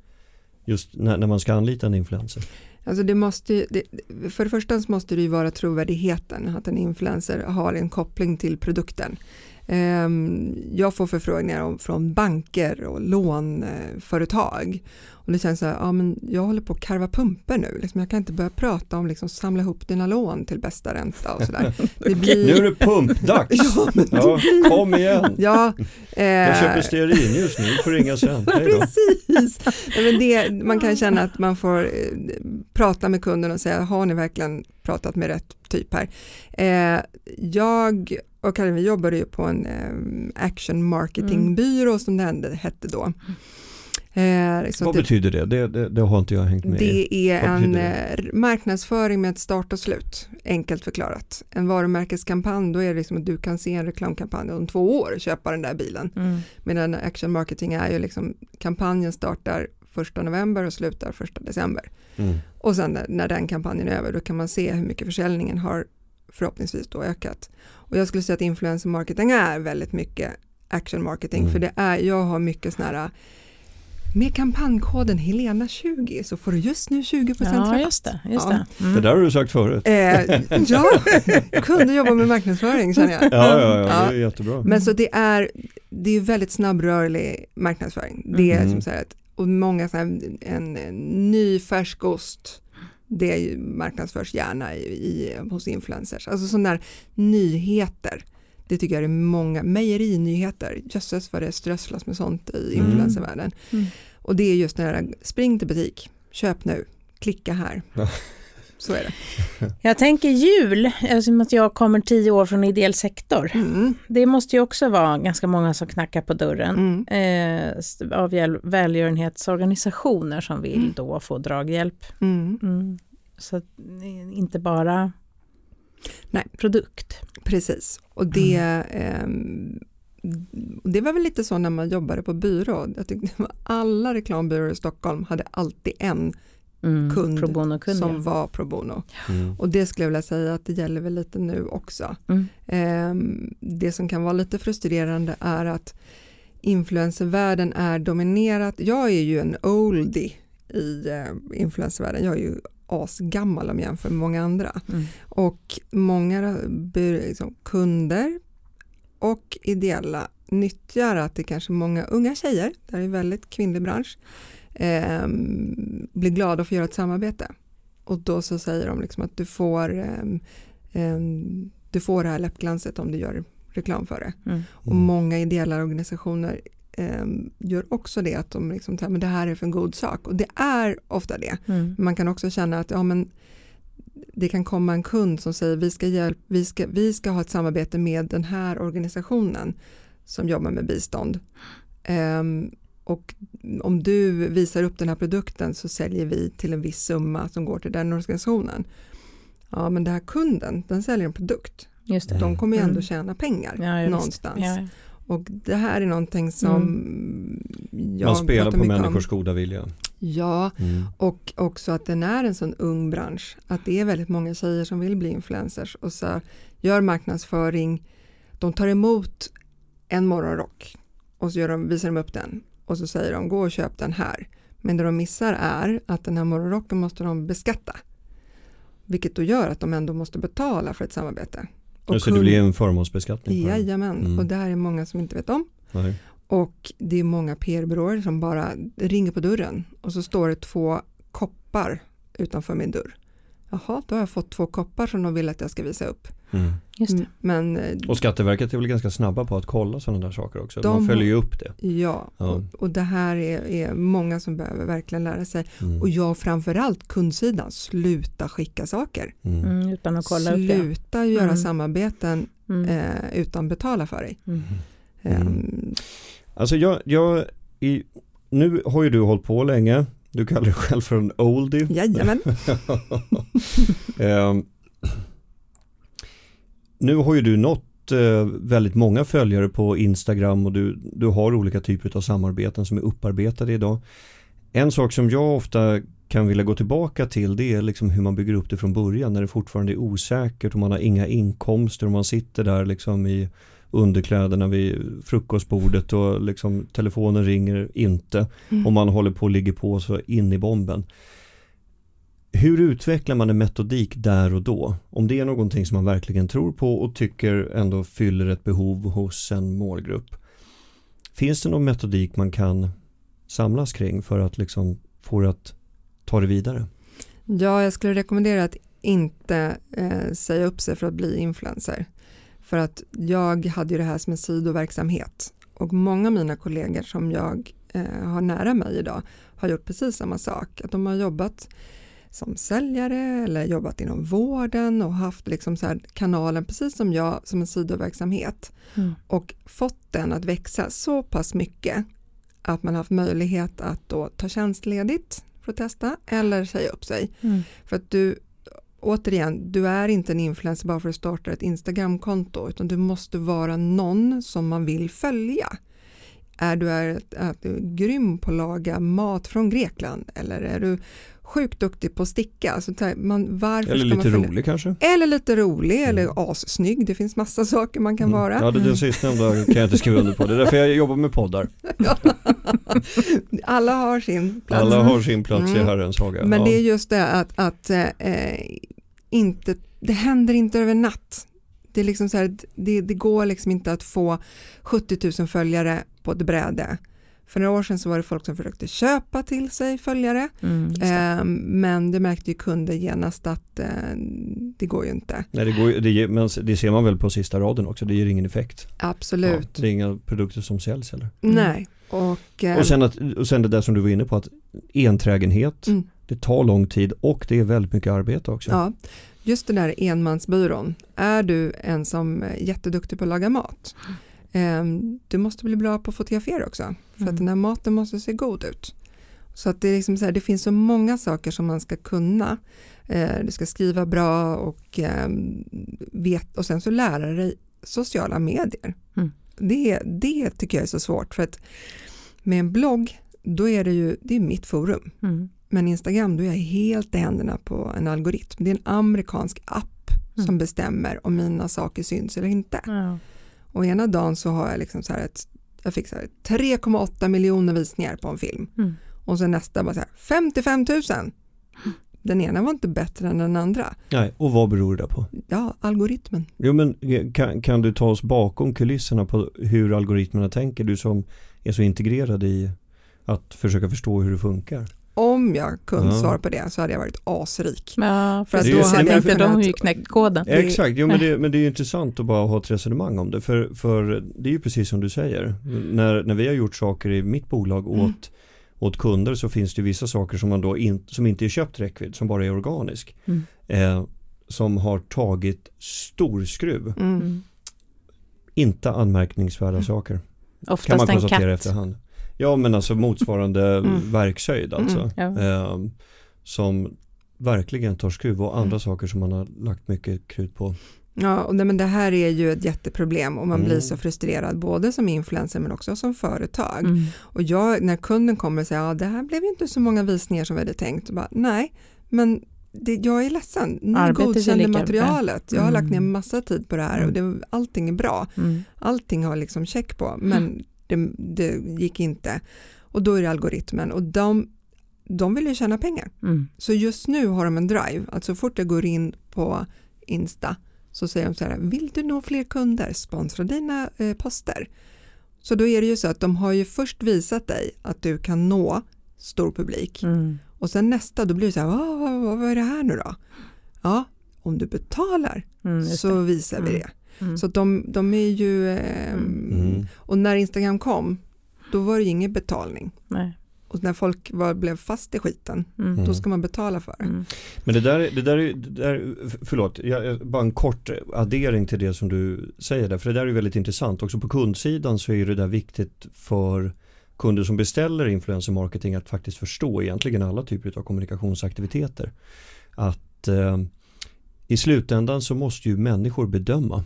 Speaker 2: just när, när man ska anlita en influencer.
Speaker 4: Alltså det måste, det, för det första så måste det ju vara trovärdigheten, att en influencer har en koppling till produkten. Ehm, jag får förfrågningar från banker och lånföretag och det känns så här, ja, men jag håller på att karva pumper nu, liksom, jag kan inte börja prata om liksom, samla ihop dina lån till bästa ränta och sådär. Blir...
Speaker 2: Nu är det pumpdags!
Speaker 4: Ja, men
Speaker 2: Ja, kom igen!
Speaker 4: Ja,
Speaker 2: Jag
Speaker 4: eh,
Speaker 2: köper stearinljus nu, får ringa sen.
Speaker 4: Precis. Men det, man kan känna att man får eh, prata med kunden och säga, har ni verkligen pratat med rätt typ här? Eh, jag och Karin, vi jobbade ju på en eh, action marketingbyrå som det hette då. Eh, liksom
Speaker 2: Vad
Speaker 4: typ-
Speaker 2: betyder det? Det, det? det har inte jag hängt med i.
Speaker 4: Det är en
Speaker 2: betyder
Speaker 4: eh, marknadsföring med ett start och slut, enkelt förklarat. En varumärkeskampanj, då är det liksom att du kan se en reklamkampanj om två år och köpa den där bilen.
Speaker 3: Mm.
Speaker 4: Medan action marketing är ju liksom kampanjen startar 1 november och slutar 1 december.
Speaker 2: Mm.
Speaker 4: Och sen när, när den kampanjen är över då kan man se hur mycket försäljningen har förhoppningsvis då ökat. Och jag skulle säga att influencer marketing är väldigt mycket action marketing
Speaker 2: Mm.
Speaker 4: för det är, jag har mycket sådana här med kampanjkoden Helena20 så får du just nu 20%
Speaker 3: Ja,
Speaker 4: rabatt.
Speaker 3: just det. Just
Speaker 4: Ja.
Speaker 3: det. Mm.
Speaker 2: Det där har du sagt förut.
Speaker 4: Eh, ja, kunde jobba med marknadsföring känner jag.
Speaker 2: Ja, ja, ja,
Speaker 4: Ja.
Speaker 2: det är jättebra.
Speaker 4: Men så det är, det är väldigt snabbrörlig marknadsföring. Det är
Speaker 2: Mm.
Speaker 4: som så här att, och många så här, en, en ny färskost, det är ju, marknadsförs gärna i, i, hos influencers. Alltså sådana där nyheter. Det tycker jag är många, mejerinyheter, jösses vad det strösslas med sånt i
Speaker 2: Mm.
Speaker 4: influencervärlden.
Speaker 3: Mm.
Speaker 4: Och det är just det här, spring till butik, köp nu, klicka här. Så är det.
Speaker 3: Jag tänker jul, eftersom att jag kommer tio år från ideell sektor.
Speaker 4: Mm.
Speaker 3: Det måste ju också vara ganska många som knackar på dörren.
Speaker 4: Mm.
Speaker 3: Eh, av väl- välgörenhetsorganisationer som vill
Speaker 4: Mm.
Speaker 3: då få draghjälp.
Speaker 4: Mm.
Speaker 3: Mm. Så att, eh, inte bara
Speaker 4: Nej.
Speaker 3: produkt.
Speaker 4: Precis, och det, ehm, det var väl lite så när man jobbade på byrå. Jag tyckte att alla reklambyråer i Stockholm hade alltid en
Speaker 3: Mm.
Speaker 4: Kund
Speaker 3: Pro bono-kund,
Speaker 4: som
Speaker 3: ja.
Speaker 4: var pro bono.
Speaker 2: Mm.
Speaker 4: Och det skulle jag vilja säga att det gäller väl lite nu också.
Speaker 3: Mm.
Speaker 4: Ehm, det som kan vara lite frustrerande är att influencervärlden är dominerat. Jag är ju en oldie i eh, influencervärlden. Jag är ju asgammal om jag jämför med många andra.
Speaker 3: Mm.
Speaker 4: Och många liksom, kunder och ideella nyttjar att det kanske många unga tjejer, det här är en väldigt kvinnlig bransch, ehm, blir glada för att göra ett samarbete. Och då så säger de liksom att du får, ehm, ehm, du får det här läppglanset om du gör reklam för det.
Speaker 3: Mm.
Speaker 4: Och många ideella organisationer ehm, gör också det, att de liksom men det här är för en god sak. Och det är ofta det.
Speaker 3: Mm.
Speaker 4: Man kan också känna att ja, men det kan komma en kund som säger vi ska, hjälp, vi, ska, vi ska ha ett samarbete med den här organisationen som jobbar med bistånd. Ehm, och om du visar upp den här produkten så säljer vi till en viss summa som går till den organisationen. Ja men den här kunden, den säljer en produkt. De kommer ju ändå
Speaker 3: Mm.
Speaker 4: tjäna pengar
Speaker 3: Ja,
Speaker 4: någonstans.
Speaker 3: Ja.
Speaker 4: Och det här är någonting som jag
Speaker 2: Man spelar på människors
Speaker 4: om.
Speaker 2: goda vilja.
Speaker 4: Ja,
Speaker 2: Mm.
Speaker 4: och också att den är en sån ung bransch. Att det är väldigt många tjejer som vill bli influencers och så gör marknadsföring. De tar emot en morgonrock och så gör de, visar de upp den och så säger de gå och köp den här. Men det de missar är att den här morgonrocken måste de beskatta. Vilket då gör att de ändå måste betala för ett samarbete. Och
Speaker 2: Så det blir en förmånsbeskattning på?
Speaker 4: Jajamän,
Speaker 2: Mm.
Speaker 4: och det här är många som inte vet om.
Speaker 2: Nej.
Speaker 4: Och det är många PR-byråer som bara ringer på dörren och så står det två koppar utanför min dörr. Jaha, då har jag fått två koppar som de vill att jag ska visa upp.
Speaker 2: Mm.
Speaker 3: Just det.
Speaker 4: Mm, Men eh,
Speaker 2: Och Skatteverket är väl ganska snabba på att kolla sådana där saker också.
Speaker 4: De
Speaker 2: Man följer ju upp det.
Speaker 4: ja,
Speaker 2: Ja.
Speaker 4: Och, och det här är, är många som behöver verkligen lära sig.
Speaker 2: Mm.
Speaker 4: Och jag framförallt kundsidan, sluta skicka saker.
Speaker 2: Mm.
Speaker 3: Mm, utan att kolla upp det.
Speaker 4: Sluta göra
Speaker 3: Mm.
Speaker 4: samarbeten
Speaker 3: Mm.
Speaker 4: eh, utan betala för dig.
Speaker 3: Mm.
Speaker 2: Mm.
Speaker 4: Ehm,
Speaker 2: Alltså jag, jag i, nu har ju du hållit på länge. Du kallar dig själv för en oldie.
Speaker 4: jajamän,
Speaker 2: Ehm, nu har ju du nått eh, väldigt många följare på Instagram och du, du har olika typer av samarbeten som är upparbetade idag. En sak som jag ofta kan vilja gå tillbaka till det är liksom hur man bygger upp det från början när det fortfarande är osäkert och man har inga inkomster och man sitter där liksom i underkläderna vid frukostbordet och liksom telefonen ringer inte
Speaker 4: Mm.
Speaker 2: och man håller på och ligger på så in i bomben. Hur utvecklar man en metodik där och då? Om det är någonting som man verkligen tror på och tycker ändå fyller ett behov hos en målgrupp. Finns det någon metodik man kan samlas kring för att liksom få det att ta det vidare?
Speaker 4: Ja, jag skulle rekommendera att inte eh, säga upp sig för att bli influencer. För att jag hade ju det här som en sidoverksamhet och många av mina kollegor som jag eh, har nära mig idag har gjort precis samma sak. Att de har jobbat som säljare eller jobbat inom vården och haft liksom så här kanalen precis som jag som en sidoverksamhet
Speaker 3: Mm.
Speaker 4: och fått den att växa så pass mycket att man haft möjlighet att då ta tjänstledigt för att testa eller säga upp sig.
Speaker 3: Mm.
Speaker 4: För att du, återigen, du är inte en influencer bara för att starta ett Instagramkonto utan du måste vara någon som man vill följa. Är du, är, är du grym på att laga mat från Grekland eller är du sjukt duktig på att sticka? Alltså, man, varför
Speaker 2: Eller
Speaker 4: man
Speaker 2: lite
Speaker 4: följa?
Speaker 2: rolig kanske?
Speaker 4: Eller lite rolig
Speaker 2: Mm.
Speaker 4: eller assnygg. Det finns massa saker man kan
Speaker 2: Mm.
Speaker 4: vara.
Speaker 2: Ja, det, det sistnämnda kan jag inte skriva under på. Det är därför jag jobbar med poddar.
Speaker 4: Alla har sin plats.
Speaker 2: Alla har sin plats i
Speaker 4: Mm.
Speaker 2: Herrens haga.
Speaker 4: Men
Speaker 2: ja.
Speaker 4: det är just det att, att eh, inte, det händer inte över natt. Det, är liksom så här, det, det går liksom inte att få 70 000 följare på ett bräde. För några år sedan så var det folk som försökte köpa till sig följare.
Speaker 3: Mm.
Speaker 4: Eh, men det märkte ju kunder genast att eh, det går ju inte.
Speaker 2: Nej, det, går, det, men det ser man väl på sista raden också, det ger ingen effekt.
Speaker 4: Absolut.
Speaker 2: Ja, det är inga produkter som säljs heller.
Speaker 3: Mm.
Speaker 4: Nej. Och, eh,
Speaker 2: Och sen, att, och sen det där som du var inne på, att enträgenhet,
Speaker 4: Mm.
Speaker 2: det tar lång tid och det är väldigt mycket arbete också.
Speaker 4: Ja, just den där enmansbyrån. Är du en som är jätteduktig på att laga mat? Eh, du måste bli bra på att fotografera också. För
Speaker 3: Mm.
Speaker 4: att den här maten måste se god ut. Så att det, är liksom så här, det finns så många saker som man ska kunna. Eh, du ska skriva bra och, eh, vet, och sen så lära dig sociala medier.
Speaker 3: Mm.
Speaker 4: Det, det tycker jag är så svårt för att med en blogg då är det ju det är mitt forum.
Speaker 3: Mm.
Speaker 4: Men Instagram, då är jag helt i händerna på en algoritm. Det är en amerikansk app
Speaker 3: Mm.
Speaker 4: som bestämmer om mina saker syns eller inte.
Speaker 3: Ja.
Speaker 4: Och ena dagen så har jag liksom så här ett, jag fick så här 3,8 miljoner visningar på en film.
Speaker 3: Mm.
Speaker 4: Och sen nästa bara så här 55 000. Den ena var inte bättre än den andra.
Speaker 2: Nej, och vad beror det på?
Speaker 4: Ja, algoritmen.
Speaker 2: Jo men eh, kan, kan du ta oss bakom kulisserna på hur algoritmerna tänker? Du som är så integrerad i att försöka förstå hur det funkar.
Speaker 4: Om jag kunde
Speaker 2: Ja.
Speaker 4: svara på det så hade jag varit asrik.
Speaker 3: Ja, för att då hade
Speaker 2: jag
Speaker 3: inte de ju knäckt koden.
Speaker 2: Exakt, jo, men, det, men det är ju intressant att bara ha ett resonemang om det. För, för det är ju precis som du säger. När, när vi har gjort saker i mitt bolag åt,
Speaker 4: Mm.
Speaker 2: åt kunder så finns det vissa saker som, man då in, som inte är köpt räckvidd, som bara är organisk.
Speaker 3: Mm.
Speaker 2: Eh, som har tagit stor skruv.
Speaker 4: Mm.
Speaker 3: Mm.
Speaker 2: Inte anmärkningsvärda saker. Kan man
Speaker 3: Oftast en
Speaker 2: konstatera
Speaker 3: katt.
Speaker 2: efterhand. Ja men alltså motsvarande
Speaker 4: Mm.
Speaker 2: verkshöjd alltså.
Speaker 4: Mm,
Speaker 3: ja.
Speaker 2: Eh, som verkligen tar skruv och andra
Speaker 4: Mm.
Speaker 2: saker som man har lagt mycket krut på.
Speaker 4: Ja, och det, men det här är ju ett jätteproblem och man
Speaker 2: Mm.
Speaker 4: blir så frustrerad både som influencer men också som företag.
Speaker 3: Mm.
Speaker 4: Och jag, när kunden kommer och säger ja det här blev ju inte så många visningar som vi hade tänkt. Och bara, Nej, men det, jag är ledsen. Ni
Speaker 3: Arbetet
Speaker 4: godkände materialet. Jag har lagt ner
Speaker 3: Mm.
Speaker 4: massa tid på det här och det, allting är bra.
Speaker 3: Mm.
Speaker 4: Allting har liksom check på men det, det gick inte. Och då är det algoritmen och de, de vill ju tjäna pengar.
Speaker 3: Mm.
Speaker 4: Så just nu har de en drive att så fort jag går in på Insta så säger de så här, vill du nå fler kunder, sponsra dina eh, poster. Så då är det ju så att de har ju först visat dig att du kan nå stor publik
Speaker 3: Mm.
Speaker 4: och sen nästa då blir det så här, vad, vad, vad, är det här nu då? Ja, om du betalar
Speaker 3: Mm,
Speaker 4: så
Speaker 3: det.
Speaker 4: visar vi
Speaker 3: Mm.
Speaker 4: det.
Speaker 3: Mm.
Speaker 4: Så de, de är ju, eh,
Speaker 2: Mm.
Speaker 4: och när Instagram kom då var det ju ingen betalning.
Speaker 3: Nej.
Speaker 4: Och när folk var, blev fast i skiten,
Speaker 3: Mm.
Speaker 4: då ska man betala för det.
Speaker 3: Mm.
Speaker 2: Men det där, det där, är- det där förlåt, jag, jag- bara en kort addering till det som du säger där, för det där är väldigt intressant. Också på kundsidan så är det där viktigt för kunder som beställer influencer marketing att faktiskt förstå egentligen alla typer av kommunikationsaktiviteter. Att eh, i slutändan så måste ju människor bedöma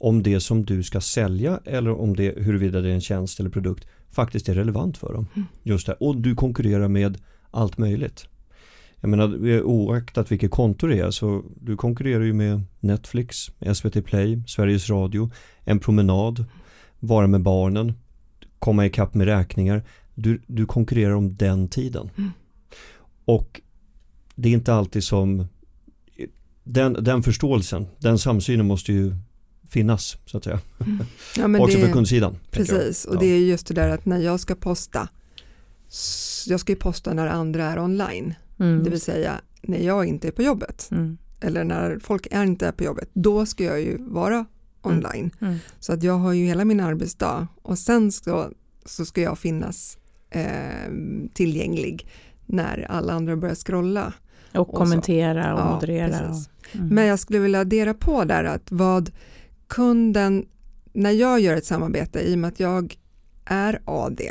Speaker 2: om det som du ska sälja eller om det huruvida det är en tjänst eller produkt faktiskt är relevant för dem.
Speaker 4: Mm.
Speaker 2: Just det, och du konkurrerar med allt möjligt. Jag menar oaktat vilket konto det är så du konkurrerar ju med Netflix, SVT Play, Sveriges Radio, en promenad, vara med barnen, komma ikapp med räkningar. Du, du konkurrerar om den tiden.
Speaker 4: Mm.
Speaker 2: Och det är inte alltid som den, den förståelsen, den samsynen måste ju finnas så att säga.
Speaker 4: Ja, men
Speaker 2: Också
Speaker 4: det-
Speaker 2: på kundsidan.
Speaker 4: Precis, och
Speaker 2: Ja.
Speaker 4: det är just det där att när jag ska posta, jag ska ju posta när andra är online,
Speaker 3: Mm.
Speaker 4: det vill säga när jag inte är på jobbet
Speaker 3: Mm.
Speaker 4: eller när folk är inte är på jobbet, då ska jag ju vara online.
Speaker 3: Mm.
Speaker 4: Så att jag har ju hela min arbetsdag och sen så, så ska jag finnas eh, tillgänglig när alla andra börjar scrolla.
Speaker 3: Och
Speaker 4: så.
Speaker 3: kommentera och
Speaker 4: Ja,
Speaker 3: moderera. Och, mm.
Speaker 4: Men jag skulle vilja addera på där att vad kunden, när jag gör ett samarbete i och med att jag är AD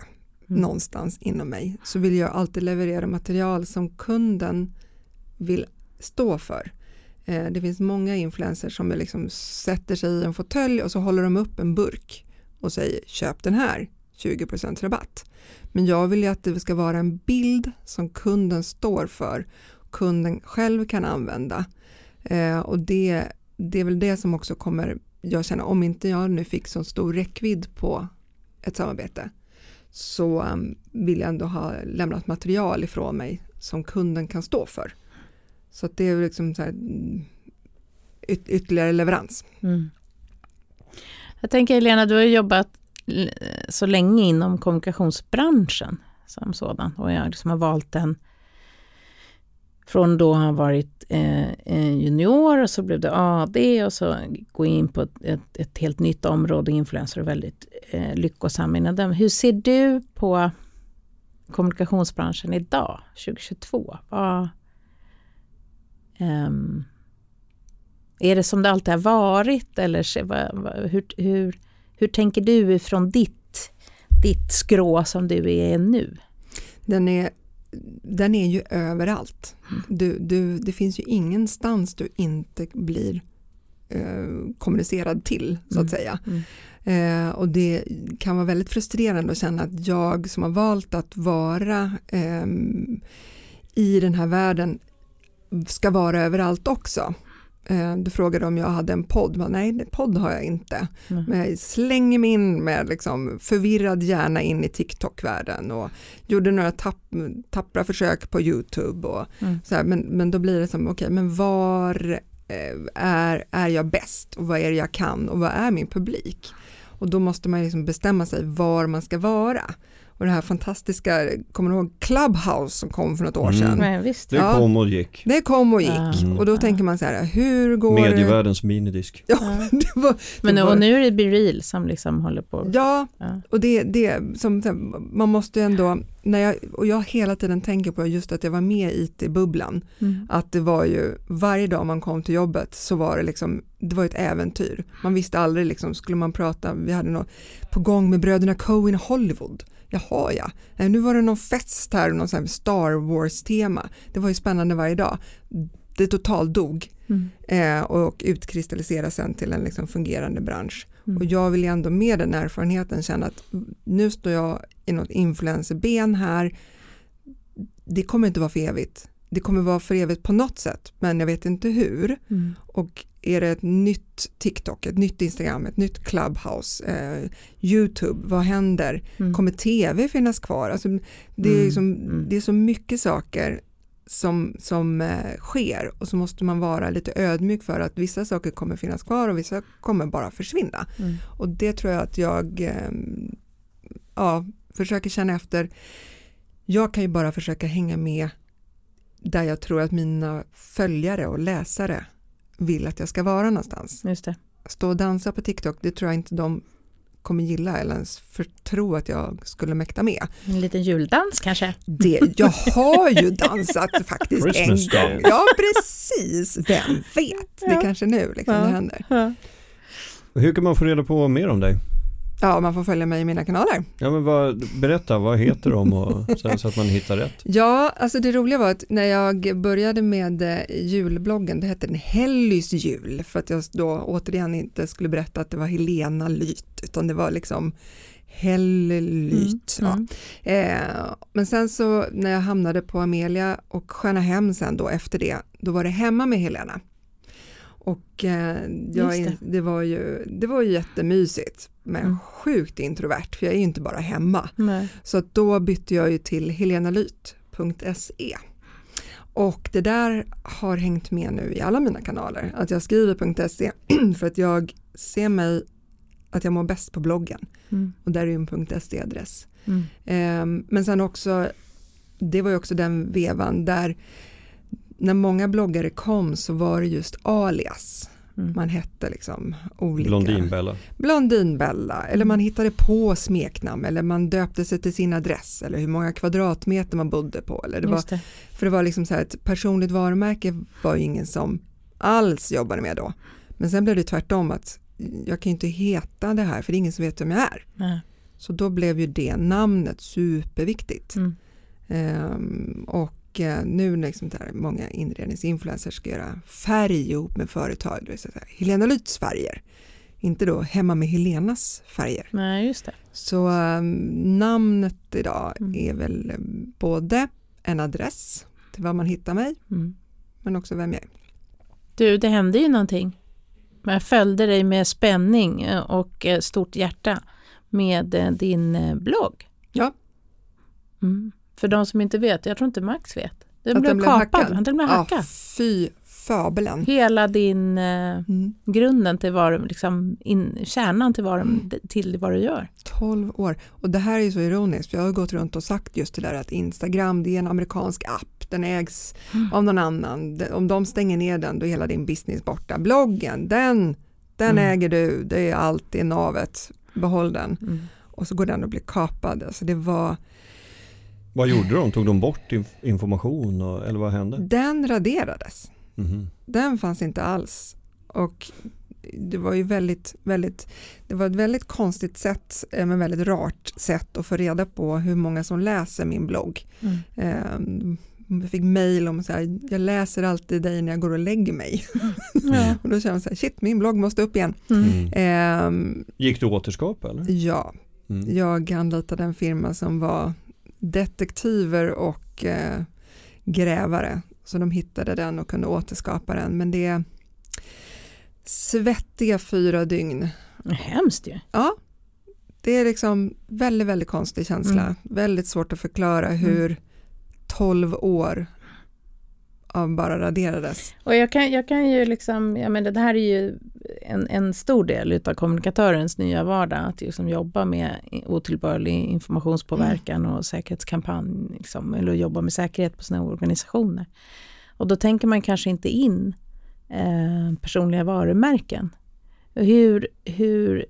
Speaker 3: Mm.
Speaker 4: någonstans inom mig så vill jag alltid leverera material som kunden vill stå för. Eh, det finns många influencers som liksom sätter sig i en fåtölj och så håller de upp en burk och säger köp den här, 20% rabatt. Men jag vill ju att det ska vara en bild som kunden står för, kunden själv kan använda. Eh, och det, det är väl det som också kommer, jag känner om inte jag nu fick så stor räckvidd på ett samarbete så um, vill jag ändå ha lämnat material ifrån mig som kunden kan stå för. Så att det är liksom så här, mm, yt ytterligare leverans.
Speaker 3: Mm. Jag tänker Helena, du har jobbat så länge inom kommunikationsbranschen som sådan och jag liksom har valt den från då ha varit eh, eh, junior och så blev det AD och så gå in på ett, ett, ett helt nytt område, influencer och väldigt eh, lyckosam inom den. Hur ser du på kommunikationsbranschen idag, 2022? Vad, um, är det som det alltid har varit eller hur, hur, hur tänker du ifrån ditt, ditt skrå som du är nu?
Speaker 4: Den är, den är ju överallt. Du, du, det finns ju ingenstans du inte blir eh, kommunicerad till så att
Speaker 3: Mm.
Speaker 4: säga.
Speaker 3: Mm.
Speaker 4: Eh, och det kan vara väldigt frustrerande att känna att jag som har valt att vara ehm, i den här världen ska vara överallt också. Eh, du frågade om jag hade en podd, men nej podd har jag inte.
Speaker 3: Mm.
Speaker 4: Men jag slänger mig in med liksom förvirrad hjärna in i TikTok-världen och gjorde några tapp, tappra försök på YouTube. Och
Speaker 3: Mm.
Speaker 4: så här, men, men då blir det som, okej, men var eh, är, är jag bäst och vad är det jag kan och vad är min publik? Och då måste man liksom bestämma sig var man ska vara. Och det här fantastiska, kommer du ihåg Clubhouse som kom för något år
Speaker 2: Mm.
Speaker 4: sedan?
Speaker 3: Men visst.
Speaker 2: Det
Speaker 4: Ja.
Speaker 2: kom och gick.
Speaker 4: Det kom och gick
Speaker 3: Ja.
Speaker 4: och då tänker man så här, hur går det?
Speaker 2: Medievärldens minidisk.
Speaker 4: Ja, det var,
Speaker 3: Men
Speaker 4: det
Speaker 3: nu,
Speaker 4: var-
Speaker 3: och nu är det BeReal som liksom håller på.
Speaker 4: ja,
Speaker 3: Ja.
Speaker 4: och det, det som man måste ändå, när jag, och jag hela tiden tänker på just att jag var med i IT-bubblan,
Speaker 3: Mm.
Speaker 4: att det var ju varje dag man kom till jobbet så var det liksom, det var ett äventyr. Man visste aldrig liksom, skulle man prata, vi hade något på gång med bröderna Coen i Hollywood. Jaha ja, Nej, nu var det någon fest här, någon här Star Wars-tema. Det var ju spännande varje dag. Det totalt dog
Speaker 3: Mm.
Speaker 4: eh, och utkristalliserade sen till en liksom fungerande bransch.
Speaker 3: Mm.
Speaker 4: Och jag vill ju ändå med den erfarenheten känna att nu står jag i något influencerben här. Det kommer inte vara för evigt. Det kommer vara för evigt på något sätt, men jag vet inte hur.
Speaker 3: Mm.
Speaker 4: Och är det ett nytt TikTok, ett nytt Instagram, ett nytt Clubhouse, eh, YouTube, vad händer?
Speaker 3: Mm.
Speaker 4: Kommer TV finnas kvar? Alltså, det, är
Speaker 3: Mm,
Speaker 4: liksom,
Speaker 3: mm.
Speaker 4: det är så mycket saker som, som eh, sker och så måste man vara lite ödmjuk för att vissa saker kommer finnas kvar och vissa kommer bara försvinna.
Speaker 3: Mm.
Speaker 4: Och det tror jag att jag eh, ja, försöker känna efter. Jag kan ju bara försöka hänga med där jag tror att mina följare och läsare vill att jag ska vara någonstans.
Speaker 3: Just det.
Speaker 4: Stå och dansa på TikTok, det tror jag inte de kommer gilla eller ens tro att jag skulle mäkta med.
Speaker 3: En liten juldans kanske?
Speaker 4: Det, jag har ju dansat faktiskt en gång. Ja, precis. Vem vet? Det är kanske nu liksom
Speaker 3: Ja.
Speaker 4: det händer.
Speaker 3: Ja.
Speaker 2: Hur kan man få reda på mer om dig?
Speaker 4: Ja, man får följa mig i mina kanaler.
Speaker 2: Ja, men vad, berätta, vad heter de och, så, så att man hittar rätt?
Speaker 4: Ja, alltså det roliga var att när jag började med eh, julbloggen, det hette den Hellys jul, för att jag då återigen inte skulle berätta att det var Helena Lyt, utan det var liksom Hellyt. Ja.
Speaker 3: Mm.
Speaker 4: Eh, men sen så när jag hamnade på Amelia och Sköna Hem sen då efter det, då var det hemma med Helena. Och eh, jag,
Speaker 3: det.
Speaker 4: det, var ju, det var ju jättemysigt, men
Speaker 3: Mm.
Speaker 4: sjukt introvert, för jag är ju inte bara hemma.
Speaker 3: Nej.
Speaker 4: Så då bytte jag ju till helenalyt.se. Och det där har hängt med nu i alla mina kanaler, att jag skriver .se för att jag ser mig att jag mår bäst på bloggen
Speaker 3: Mm.
Speaker 4: och där är ju en .se-adress.
Speaker 3: Mm.
Speaker 4: Ehm, men sen också, det var ju också den vevan där när många bloggare kom så var det just alias.
Speaker 3: Mm.
Speaker 4: Man hette liksom olika.
Speaker 2: Blondinbella.
Speaker 4: Blondinbella eller man hittade på smeknamn eller man döpte sig till sin adress eller hur många kvadratmeter man bodde på. Eller det var,
Speaker 3: det.
Speaker 4: för det var liksom så här ett personligt varumärke var ju ingen som alls jobbade med då. Men sen blev det tvärtom att jag kan ju inte heta det här för det är ingen som vet vem jag är.
Speaker 3: Nej.
Speaker 4: Så då blev ju det namnet superviktigt.
Speaker 3: Mm.
Speaker 4: Ehm, och eh, nu liksom där många inredningsinfluencers ska göra färg ihop med företag, det vill säga Helena Lytz färger. Inte då hemma med Helenas färger.
Speaker 3: Nej, just det.
Speaker 4: Så ehm, namnet idag
Speaker 3: Mm.
Speaker 4: är väl eh, både en adress till var man hittar mig,
Speaker 3: Mm.
Speaker 4: men också vem jag är.
Speaker 3: Du, det hände ju någonting. Jag följde dig med spänning eh, och stort hjärta med din blogg.
Speaker 4: Ja.
Speaker 3: Mm. För de som inte vet, jag tror inte Max vet. Den
Speaker 4: Att
Speaker 3: blev
Speaker 4: den blev
Speaker 3: kapad,
Speaker 4: hackad.
Speaker 3: den blev hackad.
Speaker 4: fy fabelen.
Speaker 3: Hela din eh,
Speaker 4: Mm.
Speaker 3: grunden till vad du, liksom, in, kärnan till vad,
Speaker 4: Mm.
Speaker 3: till vad du gör.
Speaker 4: 12 år. Och det här är så ironiskt, för jag har gått runt och sagt just det där att Instagram det är en amerikansk app, den ägs
Speaker 3: Mm.
Speaker 4: av någon annan. Om de stänger ner den då är hela din business borta. Bloggen, den, den
Speaker 3: Mm.
Speaker 4: äger du, det är allt, det är navet, behåll den.
Speaker 3: Mm.
Speaker 4: Och så går den och blir kapad. Alltså det var,
Speaker 2: Vad gjorde de? Tog de bort inf- information och, eller vad hände?
Speaker 4: den raderades.
Speaker 2: Mhm.
Speaker 4: Den fanns inte alls. Och det var ju väldigt, väldigt, det var ett väldigt konstigt sätt, eh, men väldigt rart sätt att få reda på hur många som läser min blogg.
Speaker 3: Mm.
Speaker 4: Eh, Jag fick mejl om så här, jag läser alltid dig när jag går och lägger mig.
Speaker 3: Ja.
Speaker 4: Och då kände jag så här, shit min blogg måste upp igen.
Speaker 3: Mm.
Speaker 2: Mm.
Speaker 4: Eh,
Speaker 2: Gick du återskapa eller?
Speaker 4: ja,
Speaker 2: Mm.
Speaker 4: jag anlitade en firma som var detektiver och eh, grävare. Så de hittade den och kunde återskapa den. Men det är svettiga fyra dygn.
Speaker 3: Hemskt ju.
Speaker 4: Ja, det är liksom väldigt, väldigt konstig känsla.
Speaker 3: Mm.
Speaker 4: Väldigt svårt att förklara hur 12 år av bara raderades.
Speaker 3: Och jag kan, jag kan ju liksom, jag menar det här är ju en, en stor del av kommunikatörens nya vardag, att liksom jobba med otillbörlig informationspåverkan och säkerhetskampanj, liksom, eller jobba med säkerhet på sina organisationer. Och då tänker man kanske inte in eh, personliga varumärken. Hur, hur,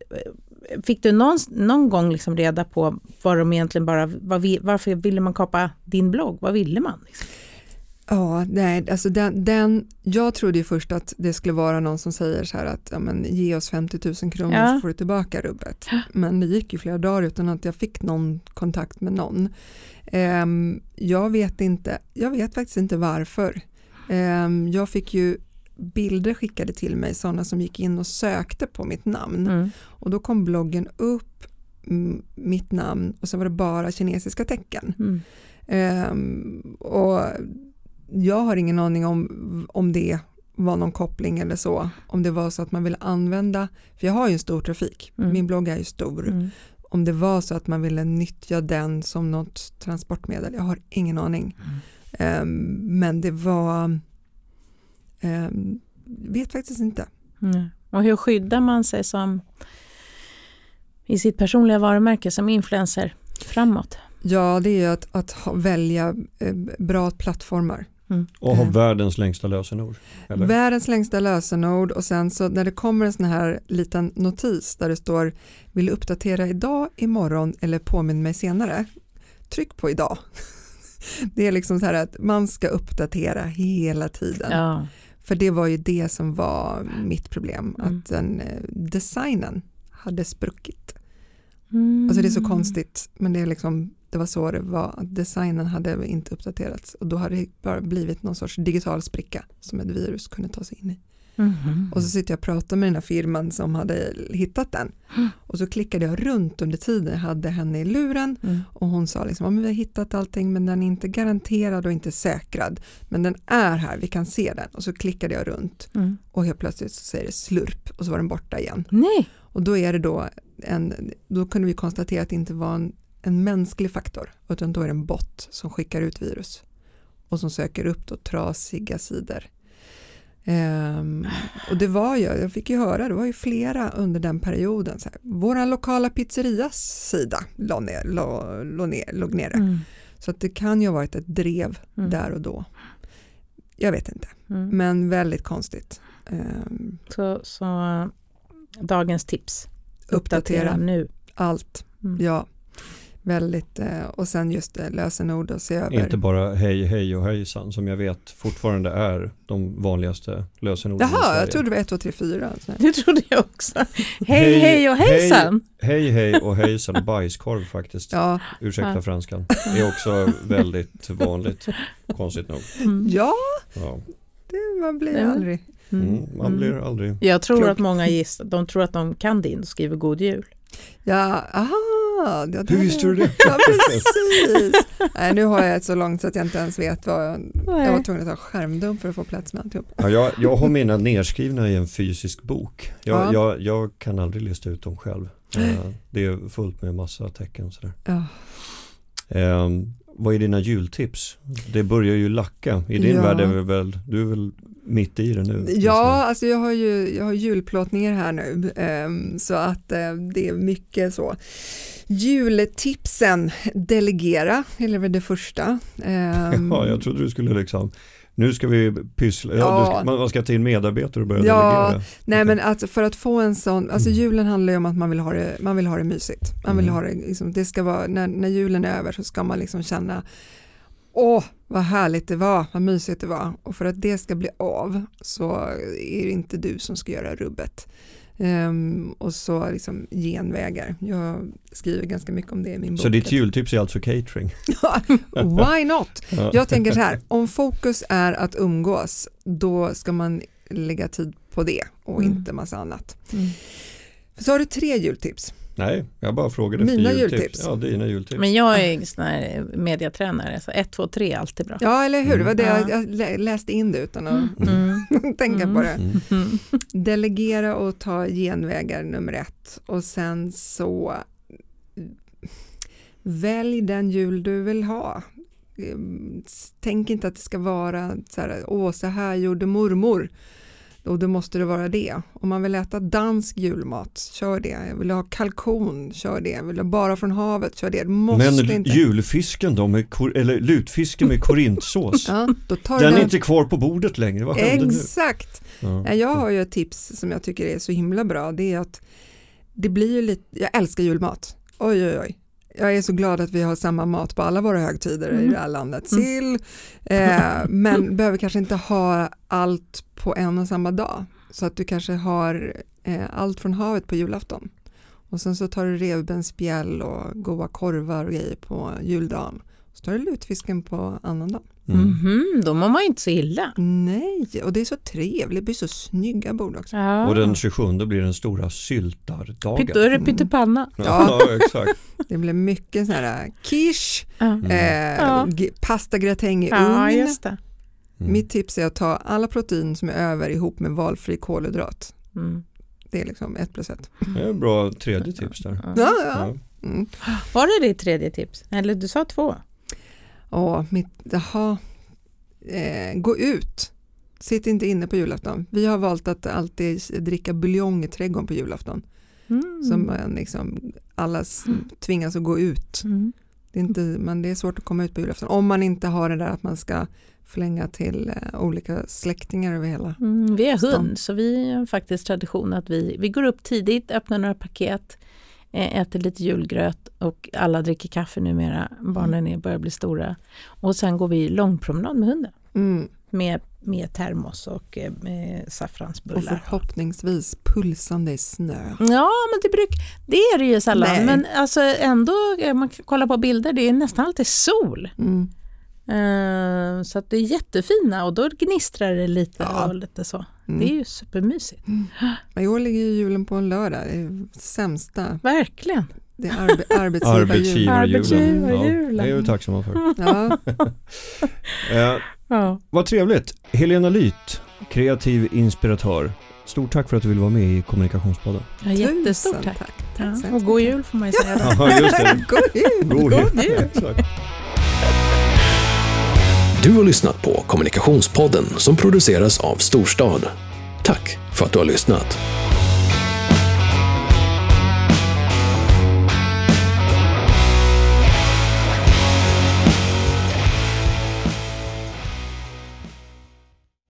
Speaker 3: fick du någon, någon gång liksom reda på vad de egentligen bara, vad vi, varför ville man kapa din blogg? Vad ville man? Liksom?
Speaker 4: Ja, nej, alltså den, den, jag trodde ju först att det skulle vara någon som säger så här att ja, men, ge oss 50 000 kronor
Speaker 3: Ja.
Speaker 4: så får du tillbaka rubbet. Men det gick ju flera dagar utan att jag fick någon kontakt med någon. Ehm, jag vet inte, jag vet faktiskt inte varför. Ehm, jag fick ju bilder skickade till mig, sådana som gick in och sökte på mitt namn.
Speaker 3: Mm.
Speaker 4: Och då kom bloggen upp, mitt namn och så var det bara kinesiska tecken.
Speaker 3: Mm.
Speaker 4: Ehm, och jag har ingen aning om, om det var någon koppling eller så. Om det var så att man ville använda, för jag har ju en stor trafik,
Speaker 3: Mm.
Speaker 4: min blogg är ju stor.
Speaker 3: Mm.
Speaker 4: Om det var så att man ville nyttja den som något transportmedel, jag har ingen aning. Ehm, men det var, um, vet faktiskt inte.
Speaker 3: Mm. Och hur skyddar man sig som i sitt personliga varumärke som influencer framåt?
Speaker 4: Ja, det är att, att välja eh, bra plattformar.
Speaker 2: Och ha
Speaker 4: Mm.
Speaker 2: världens längsta lösenord? Eller?
Speaker 4: Världens längsta lösenord och sen så när det kommer en sån här liten notis där det står vill du uppdatera idag, imorgon eller påminn mig senare? Tryck på idag. Det är liksom så här att man ska uppdatera hela tiden.
Speaker 3: Ja.
Speaker 4: För det var ju det som var mitt problem,
Speaker 3: Mm.
Speaker 4: att den eh, designen hade spruckit.
Speaker 3: Mm.
Speaker 4: Alltså det är så konstigt, men det, är liksom, det var så det var, att designen hade inte uppdaterats. Och då hade det bara blivit någon sorts digital spricka som ett virus kunde ta sig in i.
Speaker 3: Mhm.
Speaker 4: Och så sitter jag och pratar med den här firman som hade hittat den. Och så klickade jag runt under tiden jag hade henne i luren.
Speaker 3: Mm.
Speaker 4: och hon sa liksom, ja, men vi har hittat allting men den är inte garanterad och inte säkrad. Men den är här, vi kan se den. Och så klickade jag runt.
Speaker 3: Mm.
Speaker 4: och helt plötsligt så säger det slurp och så var den borta igen.
Speaker 3: Nej,
Speaker 4: och då är det då en, då kunde vi konstatera att det inte var en, en mänsklig faktor utan då är det en bot som skickar ut virus och som söker upp då trasiga sidor. Ehm, och det var ju, jag fick ju höra, det var ju flera under den perioden. Så här, Våran lokala pizzerias sida låg, ner, låg, låg, ner, låg nere.
Speaker 3: mm.
Speaker 4: Så att det kan ju ha varit ett drev
Speaker 3: Mm.
Speaker 4: där och då. Jag vet inte,
Speaker 3: Mm.
Speaker 4: men väldigt konstigt. Ehm,
Speaker 3: Så, så dagens tips, uppdatera,
Speaker 4: uppdatera
Speaker 3: nu.
Speaker 4: allt.
Speaker 3: Mm.
Speaker 4: Ja, väldigt, eh, och sen just eh, lösenord och se över.
Speaker 2: Inte bara hej, hej och hejsan som jag vet fortfarande är de vanligaste lösenorden i
Speaker 4: Jaha,
Speaker 2: Sverige.
Speaker 4: jag trodde det var 1, 2, 3, 4. Så.
Speaker 3: Det trodde jag också. Hej, hej och hejsan.
Speaker 2: Hej, hej och hejsan och bajskorv faktiskt.
Speaker 4: Ja,
Speaker 2: Ursäkta
Speaker 3: Ja.
Speaker 2: franskan. Det är också väldigt vanligt, konstigt nog.
Speaker 3: Mm.
Speaker 4: ja
Speaker 2: Ja.
Speaker 4: det man blir
Speaker 3: Ja.
Speaker 4: aldrig.
Speaker 2: Mm, man
Speaker 3: Mm.
Speaker 2: blir aldrig...
Speaker 3: Jag tror
Speaker 4: Klok.
Speaker 3: att många gissar, de tror att de kan din och skriver god jul.
Speaker 4: Ja, aha. Ja, det
Speaker 2: Hur visste du det?
Speaker 4: Ja, precis. Nej, nu har jag ett så långt så att jag inte ens vet vad jag... Jag var tvungen att ta skärmdump för att få plats med alltihop.
Speaker 2: Ja, jag, jag har mina nedskrivna i en fysisk bok. Jag,
Speaker 4: Ja.
Speaker 2: jag, jag kan aldrig lista ut dem själv. Eh, Det är fullt med massa tecken. Sådär.
Speaker 4: Ja.
Speaker 2: Eh, vad är dina jultips? Det börjar ju lacka. I din
Speaker 4: Ja.
Speaker 2: värld är vi väl, du är väl mitt i det nu?
Speaker 4: Ja, alltså jag har ju jag har julplåtningar här nu ehm, så att eh, det är mycket så. Jultipsen, delegera, eller väl det första. Ehm,
Speaker 2: Ja, jag trodde du skulle liksom, nu ska vi pyssla, ja, ska, man man ska ta in medarbetare och börja
Speaker 4: Ja,
Speaker 2: delegera.
Speaker 4: Nej men alltså för att få en sån, alltså
Speaker 2: Mm.
Speaker 4: julen handlar ju om att man vill ha det, man vill ha det mysigt. Man vill
Speaker 2: Mm.
Speaker 4: ha det, liksom, det ska vara, när, när julen är över så ska man liksom känna Åh, vad härligt det var, vad mysigt det var. Och för att det ska bli av så är det inte du som ska göra rubbet. Ehm, och så liksom genvägar. Jag skriver ganska mycket om det i min bok.
Speaker 2: Så ditt jultips är alltså catering?
Speaker 4: Why not?
Speaker 2: Ja.
Speaker 4: Jag tänker så här, om fokus är att umgås, då ska man lägga tid på det och
Speaker 3: Mm.
Speaker 4: inte massa annat.
Speaker 3: Mm.
Speaker 4: Så har du tre jultips.
Speaker 2: Nej, jag bara frågade efter
Speaker 4: Mina
Speaker 2: jultips.
Speaker 4: jultips.
Speaker 2: Ja, dina jultips.
Speaker 3: Men jag är sån här mediatränare, så ett, två, tre är alltid bra.
Speaker 4: Ja, eller hur? Det var det
Speaker 3: Mm.
Speaker 4: jag, jag lä- läste in det utan att
Speaker 3: Mm.
Speaker 4: tänka
Speaker 3: Mm.
Speaker 4: på det.
Speaker 2: Mm.
Speaker 3: Mm.
Speaker 4: Delegera och ta genvägar nummer ett och sen så välj den jul du vill ha. Ehm, Tänk inte att det ska vara så här, åh så här gjorde mormor och då måste det vara det. Om man vill äta dansk julmat, kör det. Jag vill ha kalkon, kör det. Jag vill ha bara från havet, kör det. Måste
Speaker 2: Men
Speaker 4: inte.
Speaker 2: julfisken då, med eller lutfisken med korintsås.
Speaker 4: Ja, du
Speaker 2: Den är
Speaker 4: den.
Speaker 2: inte kvar på bordet längre, vad?
Speaker 4: Exakt.
Speaker 2: Ja,
Speaker 4: Jag har ju ett tips som jag tycker är så himla bra. Det är att det blir ju lite, jag älskar julmat. Oj, oj, oj. Jag är så glad att vi har samma mat på alla våra högtider i
Speaker 3: Mm.
Speaker 4: det här landet. Sill, eh, men behöver kanske inte ha allt på en och samma dag. Så att du kanske har eh, allt från havet på julafton. Och sen så tar du revbensspjäll och goda korvar och grejer på juldagen. Så tar du lutfisken på annandagen.
Speaker 2: Mm.
Speaker 3: Mhm, då mår man ju inte så illa.
Speaker 4: Nej, och det är så trevligt. Det blir så snygga bord också.
Speaker 3: Ja.
Speaker 2: Och den 27 blir den stora syltardagen.
Speaker 3: Då är det pyttipanna.
Speaker 2: Ja, exakt.
Speaker 4: Det blir mycket sån här quiche,
Speaker 3: Ja,
Speaker 2: Mm.
Speaker 4: eh,
Speaker 3: Ja.
Speaker 4: pastagratäng i
Speaker 3: ja
Speaker 4: ugn.
Speaker 3: just det.
Speaker 2: Mm.
Speaker 4: Mitt tips är att ta alla protein som är över ihop med valfri kolhydrat.
Speaker 3: Mm.
Speaker 4: Det är liksom ett plus ett.
Speaker 2: Det är ett bra tredje tips där.
Speaker 3: Ja.
Speaker 4: Ja, ja.
Speaker 2: Ja.
Speaker 4: Mm.
Speaker 3: Var det ditt tredje tips? Eller du sa två?
Speaker 4: Och mitt, jaha, eh, gå ut. Sitt inte inne på julafton. Vi har valt att alltid dricka buljong i trädgården på julafton.
Speaker 3: Mm.
Speaker 4: Som man liksom, alla tvingas att gå ut.
Speaker 3: Mm.
Speaker 4: Det är, inte, men det är svårt att komma ut på julafton om man inte har det där att man ska flänga till eh, olika släktingar över hela.
Speaker 3: Mm, vi är hund, så vi har faktiskt tradition att vi, vi går upp tidigt, öppnar några paket, eh, äter lite julgröt och alla dricker kaffe numera. Barnen är, börjar bli stora. Och sen går vi långpromenad med hunden.
Speaker 4: Mm.
Speaker 3: Med, med termos och eh, med
Speaker 4: Och
Speaker 3: saffransbullar.
Speaker 4: förhoppningsvis pulsande snö.
Speaker 3: Ja, men det, bruk, det är det ju sällan.
Speaker 4: Nej.
Speaker 3: Men alltså ändå, eh, man kan kolla på bilder, det är nästan alltid sol.
Speaker 4: Mm.
Speaker 3: Eh, så att det är jättefina och då gnistrar det lite
Speaker 4: Ja.
Speaker 3: och lite så.
Speaker 4: Mm.
Speaker 3: Det är ju supermysigt.
Speaker 4: Men i år ligger ju julen på en lördag. Det är sämsta.
Speaker 3: Verkligen.
Speaker 4: Det är arbe arbetsgivarjul.
Speaker 2: Arbetsgivarjulen.
Speaker 3: Arbetsgivarjulen.
Speaker 2: Ja, det är vi tacksamma för.
Speaker 4: Ja,
Speaker 2: Eh,
Speaker 3: Ja.
Speaker 2: vad trevligt. Helena Lyth, kreativ inspiratör. Stort tack för att du vill vara med i Kommunikationspodden.
Speaker 3: Ja, jättestort tack.
Speaker 4: tack.
Speaker 3: Ja,
Speaker 4: tack så
Speaker 3: och god jul får man ju säga då.
Speaker 2: Ja, just det.
Speaker 4: God jul!
Speaker 2: God
Speaker 3: God jul.
Speaker 1: Du har lyssnat på Kommunikationspodden som produceras av Storstad. Tack för att du har lyssnat.